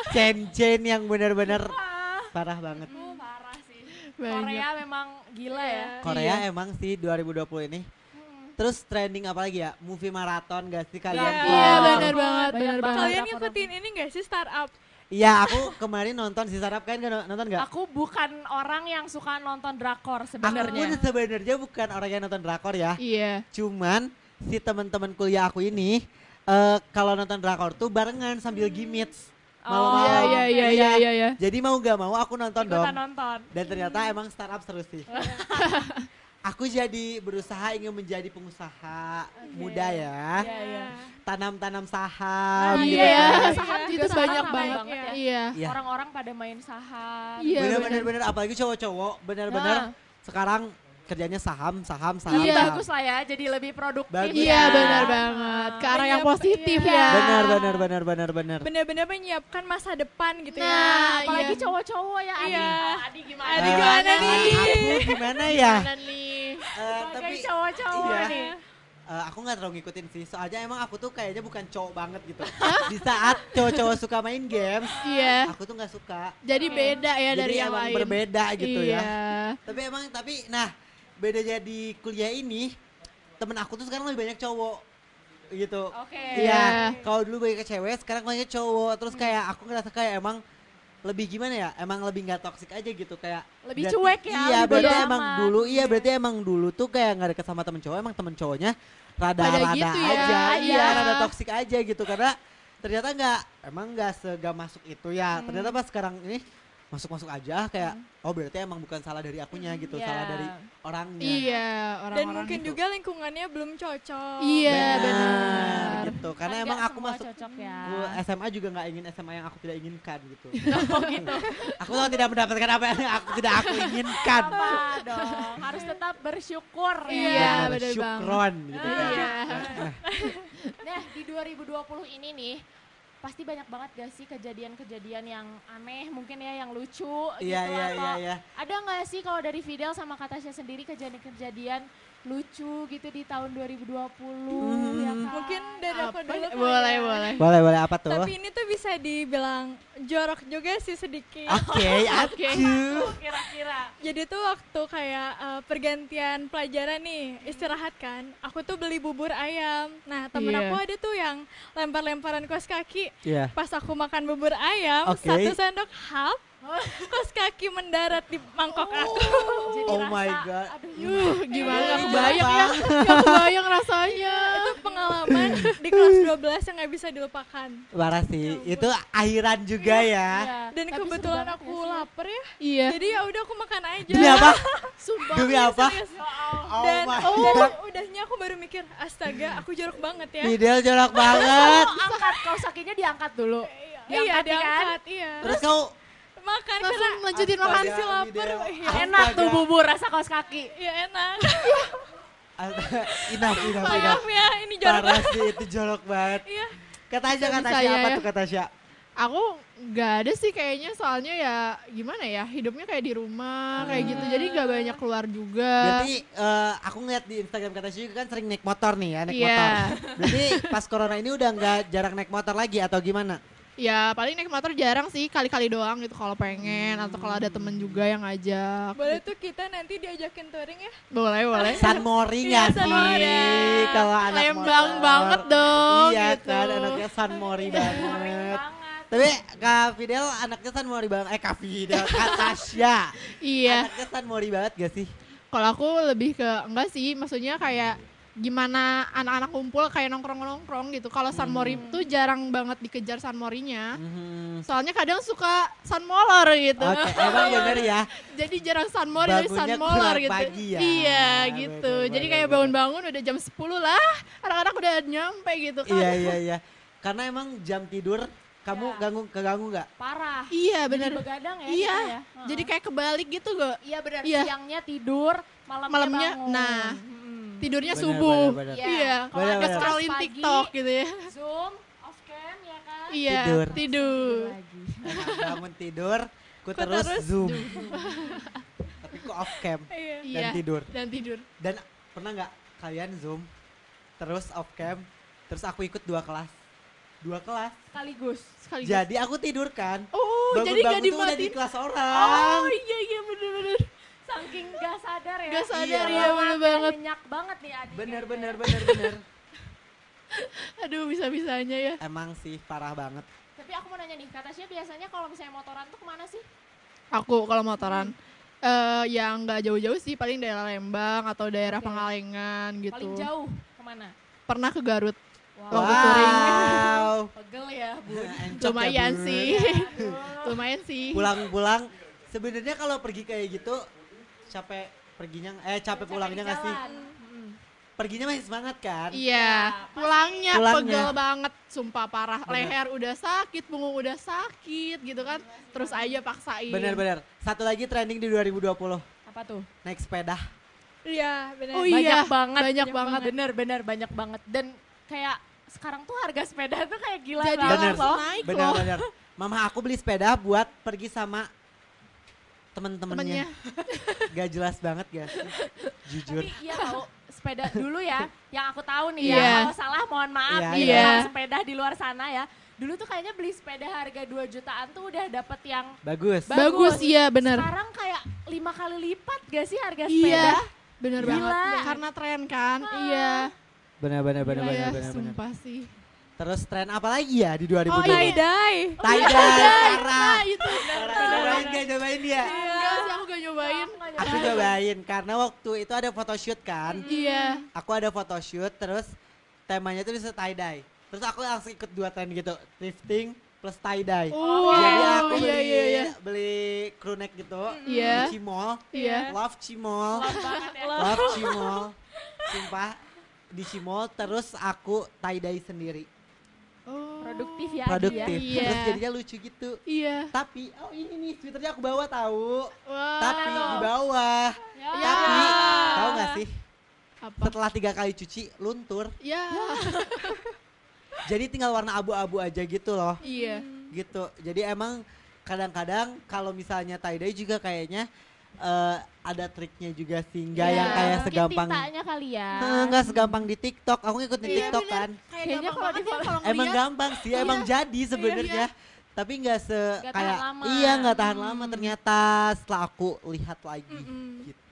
Chain-chain yang bener-bener Wah, parah banget. uh, parah sih. Banyak. Korea memang gila ya. Korea Iya. emang sih 2020 ini. Hmm. Terus trending apa lagi ya? Movie maraton gak sih kalian? Iya. Iya, Oh. bener banget, banget. banget. kalian ngikutin ini gak sih startup Iya, aku kemarin nonton si Sarap kan nggak nonton gak? Aku bukan orang yang suka nonton drakor Aku sebenarnya. pun sebenarnya bukan orang yang nonton drakor ya. Iya. Cuman si teman-teman kuliah aku ini eh kalau nonton drakor tuh barengan sambil gimmits. Oh, Malam-malam. Iya, iya, iya, iya, iya. Jadi mau gak mau aku nonton dong. Ikutan nonton. Dan ternyata emang startup seru sih. aku jadi berusaha ingin menjadi pengusaha muda ya. Iya, iya. Tanam-tanam saham Nah, gitu Iya, kan. Saham itu sekarang banyak banget. banget ya. Iya. Iya. Orang-orang pada main saham. Iya, Bener-bener bener. bener apalagi cowok-cowok bener-bener Nah. sekarang kerjanya saham, saham, saham. Iya. saham. bagus lah ya, jadi lebih produktif. Bagus. Iya, ya. benar banget. Ke arah yang Iya, positif iya. ya. Benar benar benar benar benar. bener-bener menyiapkan masa depan gitu ya Nah, Apalagi iya. cowok-cowok ya, Adi. Iya. Adi gimana? Adi gimana nih? Aku gimana ya? Gimana nih? Eh, Sebagai tapi cowok-cowok iya. nih. eh, aku nggak terlalu ngikutin sih. Soalnya emang aku tuh kayaknya bukan cowok banget gitu. Di saat cowok-cowok suka main games, Iya. aku tuh nggak suka. Jadi beda ya Jadi dari yang emang lain. berbeda gitu iya. ya. Tapi emang tapi nah bedanya di kuliah ini temen aku tuh sekarang lebih banyak cowok gitu. Oke. Iya, kalau dulu banyak cewek, sekarang banyak cowok. Terus kayak aku ngerasa kayak emang lebih gimana ya? Emang lebih nggak toksik aja gitu kayak. Lebih berarti- cuek ya, Iya, lebih berarti bodo emang dulu, iya berarti emang dulu tuh kayak nggak deket sama temen cowok, emang temen cowoknya rada-rada gitu ya, aja, iya, iya. rada toksik aja gitu karena ternyata nggak, emang nggak sega masuk itu ya. Ternyata pas sekarang ini masuk-masuk aja kayak, oh berarti emang bukan salah dari akunya gitu, Iya. salah dari orangnya. Iya, dan orang-orang mungkin gitu. juga lingkungannya belum cocok Iya, benar. benar. gitu. Karena Kan emang aku masuk cocok ya. Aku SMA juga nggak ingin SMA yang aku tidak inginkan gitu. Oh gitu. aku tuh tidak mendapatkan apa yang aku tidak aku inginkan. Apa dong? Harus tetap bersyukur Iya, ya. Benar, bener syukron gitu kan. Iya. Nah, di 2020 ini nih pasti banyak banget gak sih kejadian-kejadian yang aneh mungkin ya yang lucu Iya gitu iya atau iya iya. ada nggak sih kalau dari Fidel sama Katasha sendiri kejadian-kejadian lucu gitu di tahun 2020 ya kan? mungkin dari aku Apa? dulu kali Boleh, ya. boleh. Boleh boleh apa tuh? tapi ini tuh bisa dibilang jorok juga sih sedikit Oke, acuh. kira-kira Jadi tuh waktu kayak eh, pergantian pelajaran nih, istirahat kan. Aku tuh beli bubur ayam. Nah, temen Iya. aku ada tuh yang lempar-lemparan kos kaki. Iya. Pas aku makan bubur ayam, Oke. satu sendok hap, kos kaki mendarat di mangkok aku. jadi Oh rasa my God. aduh Yuh, gimana Iya. gak kebayang ya? Gak kebayang rasanya. Itu pengalaman di kelas 12 yang gak bisa dilupakan. Parah sih. Itu akhiran juga ya. Iya. Dan Tapi kebetulan aku sih? lapar ya. Iya. Jadi ya udah aku makan aja. Demi apa? Sumpah. Demi apa? Serius. Oh Dan my dan udahnya aku baru mikir, astaga, aku jorok banget ya. Fidel jorok banget. Oh, angkat kaos kakinya diangkat dulu Iya, Diangkat, kan? diangkat, iya. Terus kau makan Langsung karena lanjutin Astaga, makan. masih lapar. Iya, enak tuh bubur rasa kaos kaki iya enak. Inaf, inaf, inaf. Maaf ya, ini jorok Parah banget. sih, itu jorok banget. Iya. Kata aja, kata bisa aja ya, apa ya. tuh kata Sya? Aku gak ada sih kayaknya soalnya ya gimana ya hidupnya kayak di rumah kayak gitu jadi gak banyak keluar juga. Berarti eh, aku ngeliat di Instagram kata Sya juga kan sering naik motor nih ya, naik Iya. motor. Berarti pas corona ini udah nggak jarang naik motor lagi atau gimana? Ya paling naik motor jarang sih kali-kali doang gitu kalau pengen atau kalau ada temen juga yang ngajak. Boleh tuh kita nanti diajakin touring ya. Boleh boleh. San Mori Iya, nggak San sih? Mori. Kalau anak Lembang motor. banget dong. Iya gitu. kan, anaknya San Mori banget. banget Tapi Kak Fidel anaknya San Mori banget. Eh Kak Fidel, Kak Tasya. Iya. Anaknya San Mori banget gak sih? Kalau aku lebih ke enggak sih, maksudnya kayak gimana anak-anak kumpul kayak nongkrong-nongkrong gitu. Kalau San Mori Hmm. tuh jarang banget dikejar San Morinya. Mhm. Soalnya kadang suka San Molor gitu. Oke, emang bener ya. Jadi jarang San Mori dari San Molor kurang gitu. pagi ya. Iya gitu. bener, Jadi kayak bangun-bangun udah jam 10 lah. Anak-anak udah nyampe gitu kan. Iya iya iya. Karena emang jam tidur kamu Ya. ganggu keganggu nggak? parah Iya Jadi bener. begadang ya Iya. ya. Jadi kayak kebalik gitu gak? iya benar Iya. siangnya tidur malamnya, Malamnya, bangun nah. Mm-mm. Tidurnya Bener, subuh. bener, bener. Iya. Iya. Kalau Bener, ada bener. kelas Scrollin pagi, TikTok gitu ya. Zoom, off cam ya kan. Iya. Tidur. Tidur. lagi. Enak bangun tidur. ku Ku terus, terus zoom. Tapi ku off cam Iya. dan Iya. tidur. Dan tidur. Dan pernah nggak kalian zoom terus off cam terus aku ikut dua kelas. Dua kelas. Sekaligus. Sekaligus. Jadi aku tidur kan. oh, jadi Bangun-bangun gak udah di dimatiin. kelas Oh orang. iya iya bener-bener. Saking gak sadar ya. Gak sadar Iya. ya bener banget. Nyenyak banget nih adik. Bener bener bener bener. Aduh bisa-bisanya ya. Emang sih parah banget. Tapi aku mau nanya nih, Kak Tasya biasanya kalau misalnya motoran tuh ke mana sih? Aku kalau motoran eh yang nggak jauh-jauh sih paling daerah Lembang atau daerah Oke. Pangalengan gitu. Paling jauh ke mana? Pernah ke Garut. Wow. Waktu touring. Wow. Pegel ya, Bu. Encok ya, Lumayan Bun. sih. Aduh. Lumayan sih. Pulang-pulang sebenarnya kalau pergi kayak gitu capek perginya eh capek pulangnya nggak sih? Perginya masih semangat kan? Iya, pulangnya, Pulangnya. pegel banget, sumpah parah. Leher udah sakit, punggung udah sakit gitu kan. Terus aja paksain. Bener-bener. Satu lagi trending di 2020 Apa tuh? naik sepeda. Iya, benar. Oh banyak iya, banget. banyak banget. Bener, bener, banyak banget. Dan kayak sekarang tuh harga sepeda tuh kayak gila Jadi banget Bener. loh. naik loh. Bener-bener. Mama aku beli sepeda buat pergi sama. Temen-temennya. Gak jelas banget guys. Jujur. Tapi iya tahu sepeda dulu ya, yang aku tahu nih Iya. ya. Kalau salah mohon maaf Iya, nih iya. yang sepeda di luar sana ya. Dulu tuh kayaknya beli sepeda harga 2 jutaan tuh udah dapet yang Bagus. Ba- Bagus, Bagus. iya bener. sekarang kayak lima kali lipat gak sih harga Iya, sepeda? bener Gila. banget. Karena tren kan, iya. Bener-bener Gila bener-bener. ya, bener-bener. sumpah sih. Terus tren apa lagi ya di 2020? Oh, Tie iya. dye. Tie-dye, parah. Nah itu. Cobain gak cobain dia? Enggak sih aku gak nyobain. Aku cobain karena waktu itu ada photoshoot kan. Iya. Aku ada photoshoot terus temanya tuh bisa tie dye. Terus aku langsung ikut dua tren gitu, thrifting plus tie dye. Oh, Jadi aku iya, beli iya, iya. beli crew neck gitu Iya. di Cimol. Iya. Love Cimol. Love banget ya. Love Cimol. Sumpah di Cimol terus aku tie dye sendiri. Produktif ya Adi Produktif. ya. Iya. Terus jadinya lucu gitu. Iya. Tapi oh ini nih Twitternya aku bawa tahu. Wah. Tapi di bawah. Ya. Tapi tahu nggak sih apa? setelah tiga kali cuci luntur. Ya. Jadi tinggal warna abu-abu aja gitu loh. Iya. Gitu. Jadi emang kadang-kadang kalau misalnya tie dye juga kayaknya eh, ada triknya juga sih. Nggak Iya. yang kayak segampang. kali ya. Eh, nggak segampang di TikTok. Aku ngikutin Iya, TikTok bener. kan. Kayak Kayaknya kalau di ya kalau Emang gampang sih, emang jadi sebenarnya. Tapi nggak se tahan kayak lama. iya nggak tahan lama ternyata setelah aku lihat lagi Mm-mm. gitu.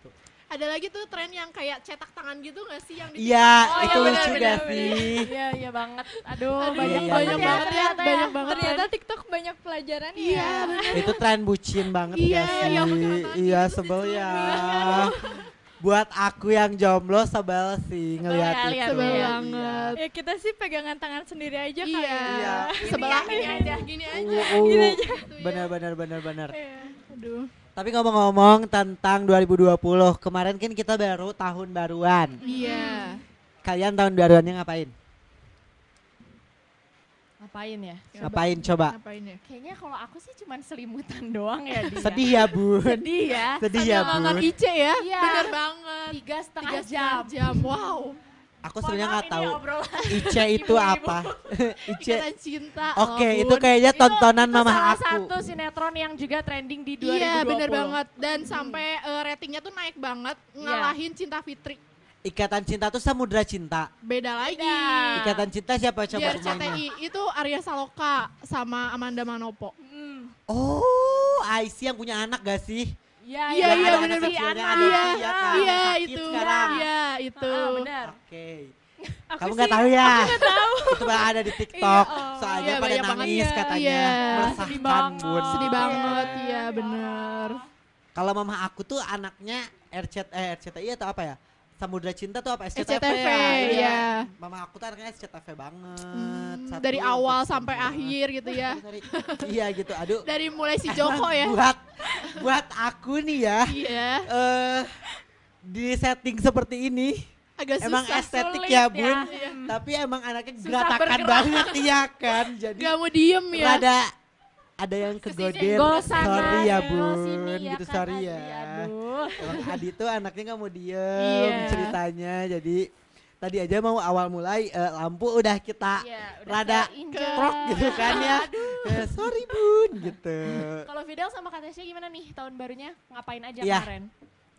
Ada lagi tuh tren yang kayak cetak tangan gitu gak sih yang di Iya, Oh, itu iya, lucu benar, gak benar, sih? Iya, iya banget. Aduh, Aduh, banyak iya, banget iya, ya iya. ternyata ya. banyak banget. Ternyata TikTok banyak pelajaran Iya, ya. bener. itu tren bucin banget Iya, gak sih? tangan Iya gitu sih, sebel sebel ya. banget. Buat aku yang jomblo sebel sih ngeliat ya, itu. Sebel Iya. banget. Ya kita sih pegangan tangan sendiri aja kali Iya. Iya. Sebelah Gini ini aja. Gini aja. Uh, uh, Gini aja. Gitu ya. bener bener bener bener. Iya. Aduh. Tapi ngomong-ngomong tentang 2020, kemarin kan kita baru tahun baruan. Iya. Kalian tahun baruannya ngapain? Ngapain ya? Ngapain coba? Ngapain ya? Kayaknya kalau aku sih cuman selimutan doang ya dia. Sedih ya bun. Sedih ya. Sedih ya bun. Ice ya. Iya. Bener banget. Tiga setengah Tiga jam. jam. Wow. Aku sebenarnya nggak tahu. Ice itu apa. Ice. Ikatan cinta. Oke, loh, itu Bun. kayaknya Itu- tontonan itu mama salah aku. satu sinetron yang juga trending di 2020. Iya bener banget dan sampai eh, ratingnya tuh naik banget ngalahin Cinta Fitri Ikatan cinta tuh samudra cinta. beda lagi Beda. Ikatan cinta siapa coba semuanya? RCTI itu Arya Saloka sama Amanda Manopo Hmm. Oh, Aisyah yang punya anak gak sih? Iya, Iya, iya, iya ya kan? iya Sakit itu iya itu bener. Oke. Aku Kamu nggak tahu ya? tahu. Itu ada di TikTok. Iya, oh. Soalnya Iya, pada nangis Iya. katanya. Iya. Sedih Meresahkan, banget. Bun. sedih Iya. banget Iya. iya bener Kalau mama aku tuh anaknya RCT eh RCTI atau apa ya? Samudra Cinta tuh apa? SCTV, SCTV, ya? iya. Mama aku tuh anaknya SCTV banget. Hmm, Satu, dari awal terus sampai semua. akhir gitu ya iya gitu. Aduh. dari mulai si Joko ya Buat buat aku nih ya. iya eh di setting seperti ini agak emang susah estetik sulit ya ya. bun Iya. tapi emang anaknya Susah geratakan bergerak. banget iya kan jadi gak mau diem ya rada ada yang sana, sorry ya bun sini, gitu kan, sorry ya Aduh. emang Adi tuh anaknya nggak mau diem Iya. ceritanya jadi tadi aja mau awal mulai eh, lampu udah kita Iya, udah rada krok gitu kan ya. Eh, sorry bun gitu. Kalau Fidel sama Kak Tasya gimana nih tahun barunya? Ngapain aja Iya. kemarin?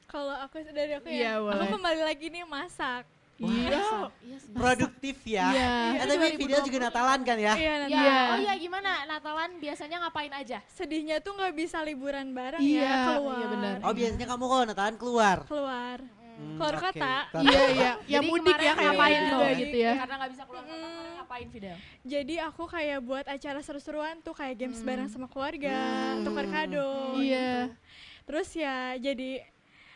Kalau aku dari aku Iya, ya, aku boleh. kembali lagi nih masak. Iya. Iya. Produktif ya. Iya. Eh, tapi video juga Natalan kan ya? Iya. Ya, Iya. oh iya gimana? Natalan biasanya ngapain aja? Sedihnya tuh nggak bisa liburan bareng Iya, ya, keluar. iya benar. Oh biasanya kamu kalau Natalan keluar. Keluar. Hmm, Keluar oke. kota. Iya kota. iya, yang Jadi mudik ya ngapain juga gitu ya. Karena nggak bisa keluar kota, kemarin ngapain Fidel? Jadi aku kayak buat acara seru-seruan tuh kayak games bareng sama keluarga, Hmm. tukar kado. Iya. gitu. Terus ya jadi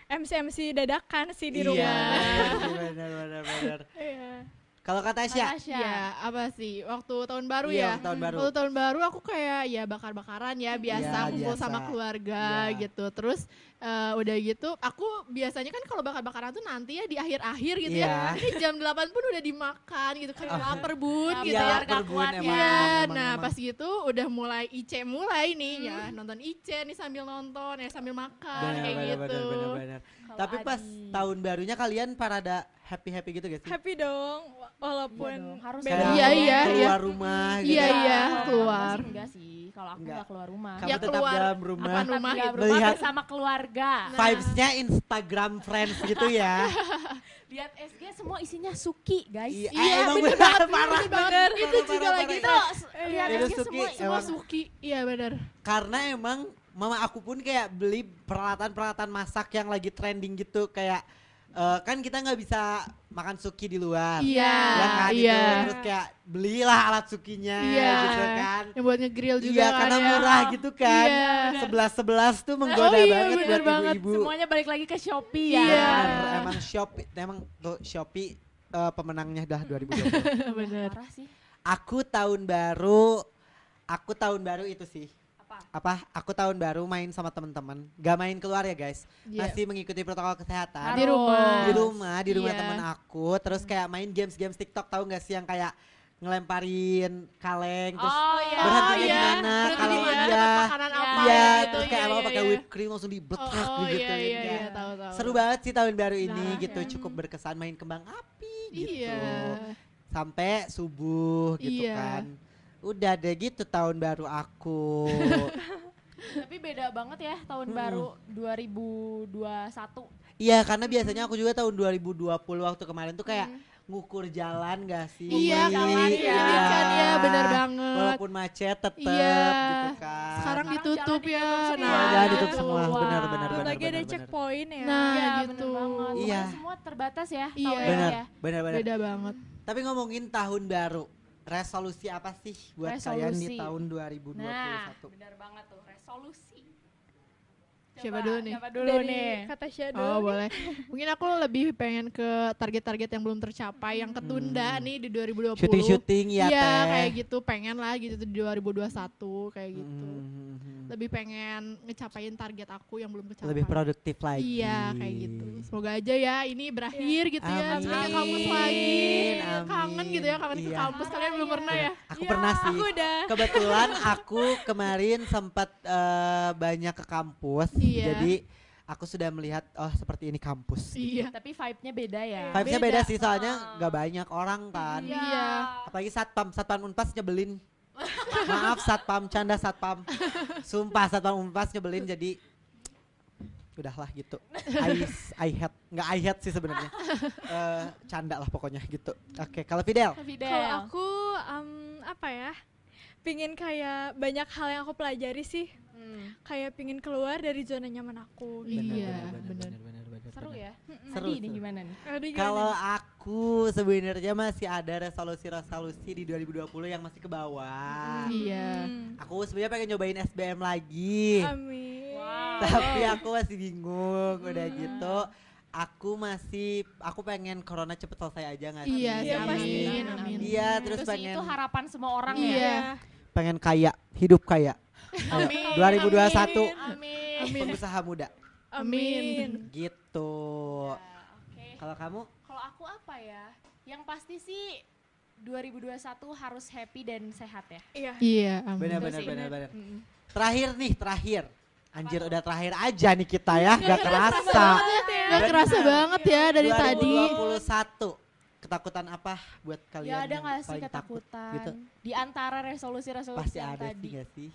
MC-MC dadakan sih di Iya, rumah. benar benar benar. Iya. Kalau kata Tasya, Tasya. Iya, apa sih? Waktu tahun baru Iya, ya. waktu tahun baru. Waktu tahun baru aku kayak ya bakar-bakaran ya biasa Iya, kumpul biasa. sama keluarga Iya. gitu. Terus eh, udah gitu aku biasanya kan kalau bakar-bakaran tuh nanti ya di akhir-akhir gitu Iya. ya. Ini jam 8 pun udah dimakan gitu kan lapar bun gitu Iya, ya. lapar, Bun, kuat emang, ya. Iya, emang, nah emang. pas gitu udah mulai Ice mulai nih ya nonton Ice nih sambil nonton ya sambil makan benar kayak benar gitu. benar benar. Kalau Tapi pas Adi. tahun barunya kalian parada happy happy gitu gak sih? Happy dong, wa- walaupun Iya dong, harus beda. Kayak Iya, iya, keluar rumah gitu. Iya, iya, keluar. aku sih enggak sih. Kalau aku Enggak. enggak keluar rumah. Kamu Ya, tetap keluar. dalam rumah. Apa rumah dalam rumah Melihat- bersama keluarga. Vibes-nya Instagram friends gitu ya. Lihat SG semua isinya Suki, guys. Iya, Iya, emang bener benar, banget, parah bener banget. Itu Parah, juga parah, lagi parah. Itu lihat SG Suki, semua Semua Emang- Suki. Iya benar. Karena emang mama aku pun kayak beli peralatan-peralatan masak yang lagi trending gitu kayak eh, kan kita nggak bisa makan suki di luar. Iya, Ya kan, gitu. iya. Terus kayak belilah alat sukinya Iya. gitu kan. Yang buat ngegrill juga Iya, kan karena ya. murah gitu kan. Iya. Sebelas sebelas tuh menggoda Oh iya, banget bener buat banget. ibu-ibu. Semuanya balik lagi ke Shopee ya. Iya. Bener, emang Shopee, emang tuh Shopee eh, pemenangnya dah 2020. Bener. Parah sih. aku tahun baru, aku tahun baru itu sih. Apa? Apa? Aku tahun baru main sama teman-teman. Gak main keluar ya guys. Iya. Masih mengikuti protokol kesehatan. Di rumah. Di rumah, di rumah Iya. teman aku. Terus kayak main games-games TikTok tahu gak sih yang kayak ngelemparin kaleng terus Oh iya. iya. gimana Berhenti kalau di mana, iya dapat makanan Iya. apa Iya, gitu. terus kayak iya, apa iya, pakai iya. whipped cream langsung Oh, dibetrak oh, gitu iya, iya, iya, tahu, tahu. Seru banget sih tahun baru ini Nah, gitu, cukup berkesan main kembang api gitu. Iya. Sampai subuh gitu Iya. kan. Udah deh gitu tahun baru aku. Tapi beda banget ya tahun Mm-mm. baru 2021. Iya, karena biasanya aku juga tahun 2020 waktu kemarin tuh kayak ngukur jalan gak sih? Iya, jalan, ini, iya. ini kan ya bener banget. Walaupun macet tetep Iya. gitu kan. Sekarang Sekarang ditutup ya. Iya, semua. jalan ditutup Gitu. semua, benar, benar, benar. lagi ada checkpoint ya. Nah, Iya, gitu. bener banget. Iya. Semua terbatas ya Iya. tahun ini Benar, ya. benar, benar. Beda banget. Tapi ngomongin tahun baru, resolusi apa sih buat kalian di Resolusi. tahun 2021? Nah, benar banget tuh resolusi. Siapa dulu nih? Siapa dulu Dari nih? kata Shadow. Oh boleh. Mungkin aku lebih pengen ke target-target yang belum tercapai, yang ketunda Hmm. nih di 2020. Syuting-syuting ya Iya teh. kayak gitu, pengen lah gitu di 2021 kayak gitu. Hmm, Lebih pengen ngecapain target aku yang belum kecapai. Lebih produktif lagi. Iya kayak gitu. Semoga aja ya ini berakhir gitu ya. Sampai ke kampus lagi. Amin. Kangen gitu ya kangen ke Iya. kampus. Kalian belum Iya. pernah ya? Aku Iya, pernah sih. Aku udah. Kebetulan aku kemarin sempat eh, banyak ke kampus. Iya. Jadi aku sudah melihat oh seperti ini kampus. Iya. Tapi vibe-nya beda ya. Vibes-nya beda. beda sih soalnya Ah. nggak banyak orang kan. Iya. Apalagi satpam, satpam unpas nyebelin. Maaf satpam, canda satpam. Sumpah satpam unpas nyebelin jadi udahlah gitu. I, I hate, nggak I hate sih sebenarnya. Eh, canda lah pokoknya gitu. Oke, kalau Fidel. Fidel. Kalau aku em, apa ya? Pingin kayak banyak hal yang aku pelajari sih. Hmm, Kayak pingin keluar dari zona nyaman aku. gitu. Iya, bener. seru ya. Seru, Adi nih seru. gimana nih? Aduh, gimana Kalau nih? aku sebenarnya masih ada resolusi-resolusi di 2020 yang masih ke bawah. Iya. Hmm. Aku sebenarnya pengen nyobain SBM lagi. Amin. Tapi aku masih bingung udah gitu. Aku masih aku pengen corona cepet selesai aja nggak sih? Iya, Iya, pasti. amin, amin. Iya, terus itu sih pengen itu harapan semua orang Iya. ya. pengen kaya, hidup kaya. Amin. 2021 Amin. Amin. pengusaha muda. Amin. Gitu. Ya, Oke. Kalau kamu? Kalau aku apa ya? Yang pasti sih 2021 harus happy dan sehat ya. Iya. Iya, amin. Benar benar benar benar. Terakhir nih, terakhir. Anjir udah terakhir aja nih kita ya, gak kerasa. Banget ya. Gak kerasa banget ya dari tadi. 2021. ketakutan apa buat kalian Ya ada nggak sih paling takut ketakutan gitu? di antara resolusi-resolusi Pasti yang ada tadi? sih gak sih?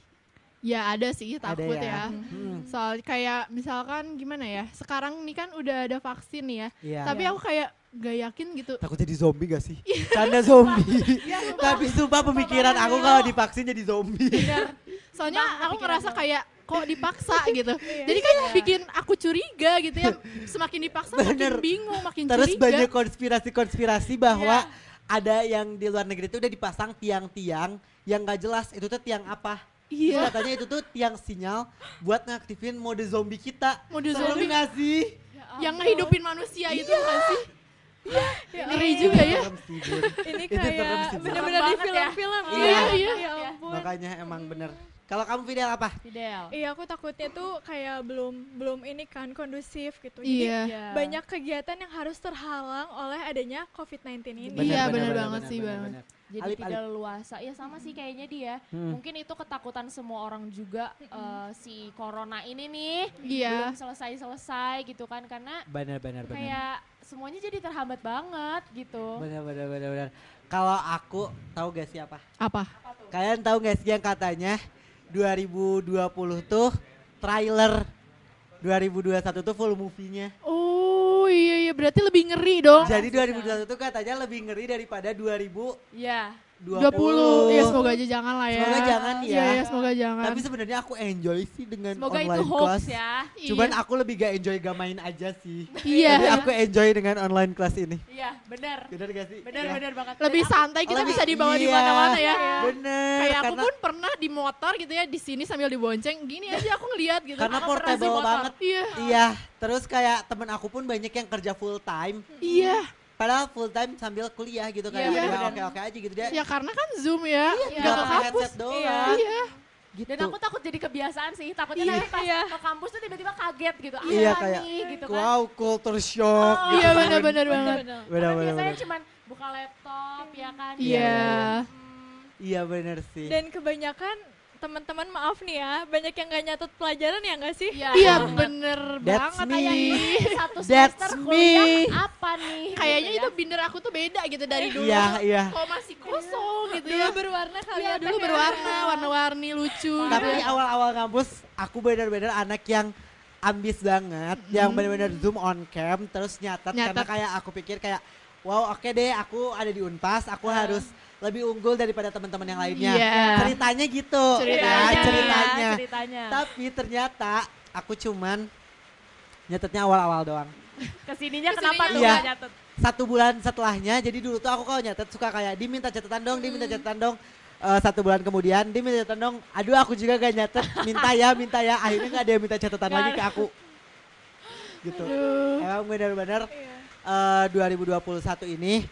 Ya ada sih Ada takut ya. ya. Hmm, Soal kayak misalkan gimana ya? Sekarang nih kan udah ada vaksin nih ya. Iya. Tapi Iya. aku kayak gak yakin gitu. takut jadi zombie gak sih? Canda zombie. Ya, sumpah. Tapi sumpah pemikiran aku kalau divaksin jadi zombie. Bener. Soalnya Sumpah, aku ngerasa kayak kok dipaksa gitu. Jadi kan bikin aku curiga gitu ya. Semakin dipaksa Bener. makin bingung, makin Terus curiga. banyak konspirasi-konspirasi bahwa Iya. ada yang di luar negeri itu udah dipasang tiang-tiang yang gak jelas itu tuh tiang apa. Terus Iya. Katanya itu tuh tiang sinyal buat ngaktifin mode zombie kita. Mode zombie. gak sih? Ya Yang ngehidupin manusia itu kan sih. Ya Ngeri ampun. juga ya. Ini kayak bener-bener di ya. film-film. Iya, ya. iya. Ya ampun. Makanya emang bener. Kalau kamu Fidel apa? Fidel. Iya aku takutnya tuh kayak belum belum ini kan kondusif gitu. Jadi Iya. Iya. banyak kegiatan yang harus terhalang oleh adanya COVID-19 ini. Iya, bener banget sih, bener. banget. Jadi Alip, tidak leluasa. Ya sama sih kayaknya dia. Hmm. Mungkin itu ketakutan semua orang juga eh, si corona ini nih Iya. belum selesai-selesai gitu kan karena Bener bener bener. kayak semuanya jadi terhambat banget gitu. Bener bener bener bener. Kalau aku tahu gak sih apa? Apa? Kalian tahu gak sih yang katanya 2020 tuh trailer 2021 tuh full movie-nya. Oh iya iya berarti lebih ngeri dong. Jadi 2021 tuh katanya lebih ngeri daripada 2020. Iya. 20. Iya semoga aja jangan lah ya. Semoga jangan Iya, ya. iya, semoga jangan. Tapi sebenarnya aku enjoy sih dengan Semoga itu online hoax class. ya. Cuman Iya. aku lebih gak enjoy gak main aja sih. Iya. Jadi aku enjoy dengan online class ini. Iya, benar. Bener gak sih? Benar Ya. benar banget. lebih santai kita Lebih- bisa dibawa di iya. mana-mana ya. Bener. Kayak aku pun pernah di motor gitu ya di sini sambil dibonceng gini aja aku ngeliat gitu. karena Aku portable banget. Iya. Iya. Terus kayak temen aku pun banyak yang kerja full time. Iya. Padahal full time sambil kuliah gitu kayak Iya, udah bener. oke-oke aja gitu dia. Ya karena kan Zoom ya. Iya. Gak Nggak ke pakai kampus. headset doang. Iya. Gitu. Dan aku takut jadi kebiasaan sih. Takutnya Iya. nanti pas Iya. ke kampus tuh tiba-tiba kaget gitu. Apa Iya, kayak, nih gitu kan. wow culture shock Oh, gitu Iya kan. benar-benar banget. Bener. Bener, bener, biasanya bener. cuman buka laptop ya kan. Iya. Hmm, Iya bener sih. Dan kebanyakan teman-teman maaf nih ya, banyak yang gak nyatet pelajaran ya nggak sih? Iya, Iya banget. bener That's banget me. Kayak ini. ini satu That's semester me. kuliah apa nih? Kayaknya gitu itu ya. binder aku tuh beda gitu dari dulu. Iya iya. Kok masih kosong gitu Dulu ya. berwarna kali Iya ya. dulu ya. berwarna, warna-warni lucu. Tapi gitu ya. awal-awal kampus aku bener-bener anak yang ambis banget, yang bener-bener zoom on cam terus nyatet, karena Nyatet. kayak aku pikir kayak wow oke deh aku ada di Unpas, aku harus lebih unggul daripada teman-teman yang lainnya. Iya. Ceritanya gitu. Ceritanya. ya, ceritanya. Ceritanya. Tapi ternyata aku cuman nyatetnya awal-awal doang. Ke sininya Ke sininya kenapa tuh Iya. nggak nyatet? Satu bulan setelahnya, jadi dulu tuh aku kalau nyatet suka kayak diminta catatan dong, diminta catatan dong. Eh, satu bulan kemudian dia minta catatan dong, aduh aku juga gak nyatet, minta ya, minta ya. Akhirnya gak ada yang minta catatan lagi ke aku. Gitu. Aduh. Emang benar-benar Iya. eh 2021 ini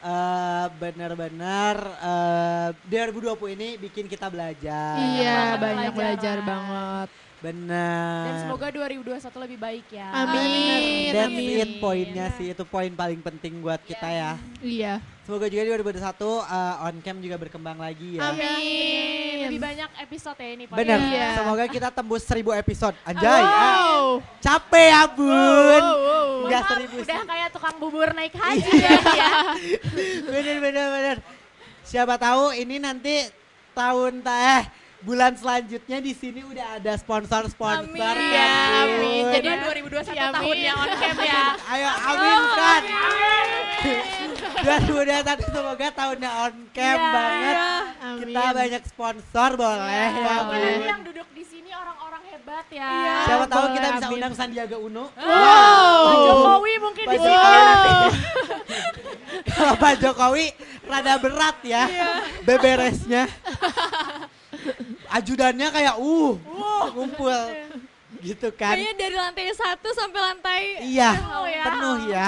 eh benar-benar eh 2020 ini bikin kita belajar. Iya banget banyak belajar pelajaran. banget. Benar. Dan semoga 2021 lebih baik ya. Amin, That's amin. it poinnya sih, itu poin paling penting buat kita ya. Iya. Semoga juga di 2021 eh, on cam juga berkembang lagi ya. Amin. Lebih banyak episode ya ini. Pak. Bener, Iya. semoga kita tembus 1000 episode. Anjay, ah, Wow. capek ya bun. Wow, wow. Enggak Maaf, seribu sih. udah kayak tukang bubur naik haji ya. ya. Bener, bener, bener. Siapa tahu ini nanti tahun ta- eh bulan selanjutnya di sini udah ada sponsor-sponsor. Amin. ya, amin. Jadi Jadi 2021 Amin. tahunnya on cam ya. Ayo aminkan. 2021 semoga tahunnya on cam Iya. banget. Amin. Kita banyak sponsor boleh ya. Semoga Boleh. yang duduk di sini orang-orang hebat ya. Iya. Siapa tahu boleh, kita bisa amin. undang Sandiaga Uno. Wow. Pak Jokowi mungkin di Pak sini. Jokowi. Kalau Pak Jokowi rada berat ya beberesnya. Ajudannya kayak uh, ngumpul gitu kan. Kayaknya dari lantai satu sampai lantai Iya, penuh ya. penuh ya.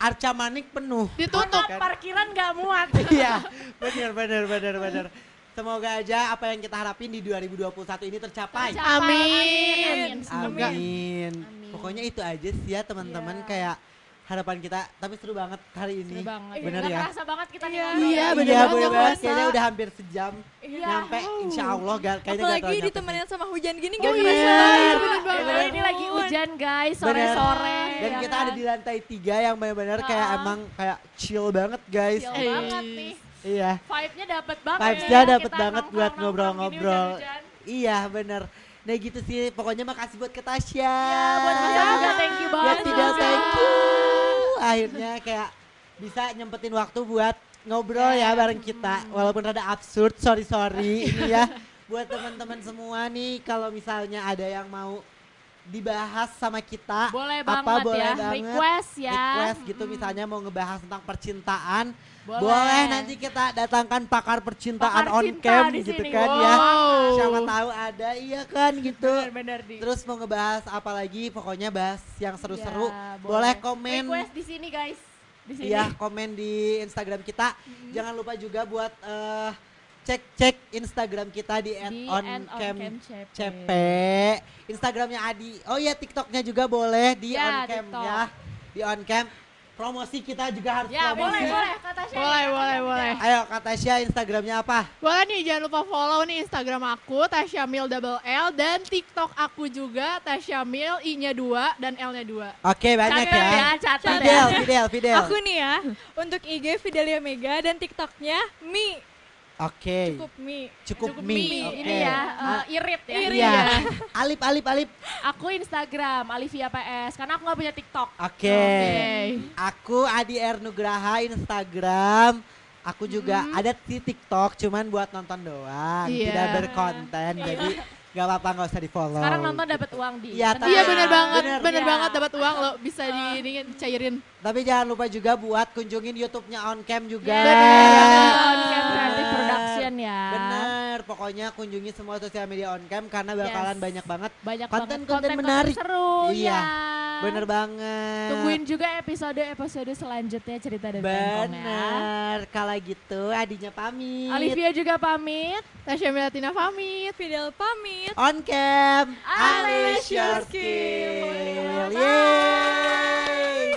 Arca Manik penuh. Ditutup. Kan? Parkiran nggak muat. Iya, benar benar benar benar. Semoga aja apa yang kita harapin di 2021 ini tercapai. Tercapai. Amin. Semoga. Amin. Amin. Pokoknya itu aja sih ya teman-teman Iya. kayak harapan kita. Tapi seru banget hari ini. Seru banget. Bener ya? kerasa banget kita nih Iya. ngobrol. Iya, bener iya, banget, bener nggak banget. kerasa. Kayaknya udah hampir sejam. Iya. Nyampe insya Allah gak, kayaknya gak Apalagi terlalu nyampe sih. ditemenin sama hujan gini Oh gak iya, kerasa. bener Ya banget. Bener, ini lagi hujan guys, Bener. sore-sore. Dan ya kita kan? ada di lantai tiga yang benar-benar kayak emang kayak chill banget guys. Chill Eh. banget nih. Iya. Vibe-nya dapet banget Vibes-nya ya, dapet kita banget buat ngobrol-ngobrol. Iya bener. Nah gitu sih, pokoknya makasih buat ke Tasya. Ya, buat Mas Ya. juga thank you Ya banget. tidak juga. thank you. Akhirnya kayak bisa nyempetin waktu buat ngobrol ya bareng kita. Walaupun rada absurd, sorry sorry ini ya. Buat teman-teman semua nih, kalau misalnya ada yang mau dibahas sama kita, Boleh apa banget boleh ya, banget. request ya. request gitu Mm-mm. misalnya mau ngebahas tentang percintaan, Boleh. boleh, nanti kita datangkan pakar percintaan Pakar on cam gitu sini. kan Wow. ya. Siapa tahu ada iya kan gitu. Bener-bener di. Terus mau ngebahas apa lagi? Pokoknya bahas yang seru-seru. Ya, boleh komen. Request di sini guys. Di sini. Iya, komen di Instagram kita. Jangan lupa juga buat eh, cek-cek Instagram kita di Di @oncamcp. CP. Instagramnya Adi. Oh iya, TikToknya juga boleh di Ya, oncam TikTok. ya. Di oncam. Promosi kita juga harus Ya, promosi. boleh, boleh. Kata Tasya. Boleh, kata boleh, boleh. Ayo kata Tasya Instagramnya apa? Boleh nih jangan lupa follow nih Instagram aku Tasya Mil double L dan TikTok aku juga Tasya Mil I-nya 2 dan L-nya 2. Oke, banyak Catat ya. ya, catat Fidel, ya. Fidel, Fidel. Aku nih ya, untuk IG Fidelia Mega dan TikToknya Mi, Oke. cukup Mi. Cukup, Cukup mie. mie. Oke. Ini ya, eh, irit ya. Irit. Iya. Alip, Alip, Alip. Aku Instagram, Alivia PS. Karena aku gak punya TikTok. Oke. Oke. Aku Adi R Nugraha Instagram. Aku juga ada di TikTok, cuman buat nonton doang, Iya. tidak berkonten. Jadi gak apa-apa nggak usah di follow. Sekarang nonton dapat uang di. Iya, Iya bener banget, bener. bener Iya. banget dapat uang lo bisa di ini dicairin. Tapi jangan lupa juga buat kunjungin YouTube-nya On Cam juga. Ya, Bener. On Cam Production ya. Bener, pokoknya kunjungi semua sosial media On Cam karena bakalan Yes. banyak banget. Banyak Konten-konten banget menarik. seru. Iya, ya. Bener banget. Tungguin juga episode-episode selanjutnya cerita dan ya. Bener, kalau gitu adinya pamit. Olivia juga pamit. Tasya Milatina pamit. Fidel pamit. On Cam, Unleash your skill. Yeay.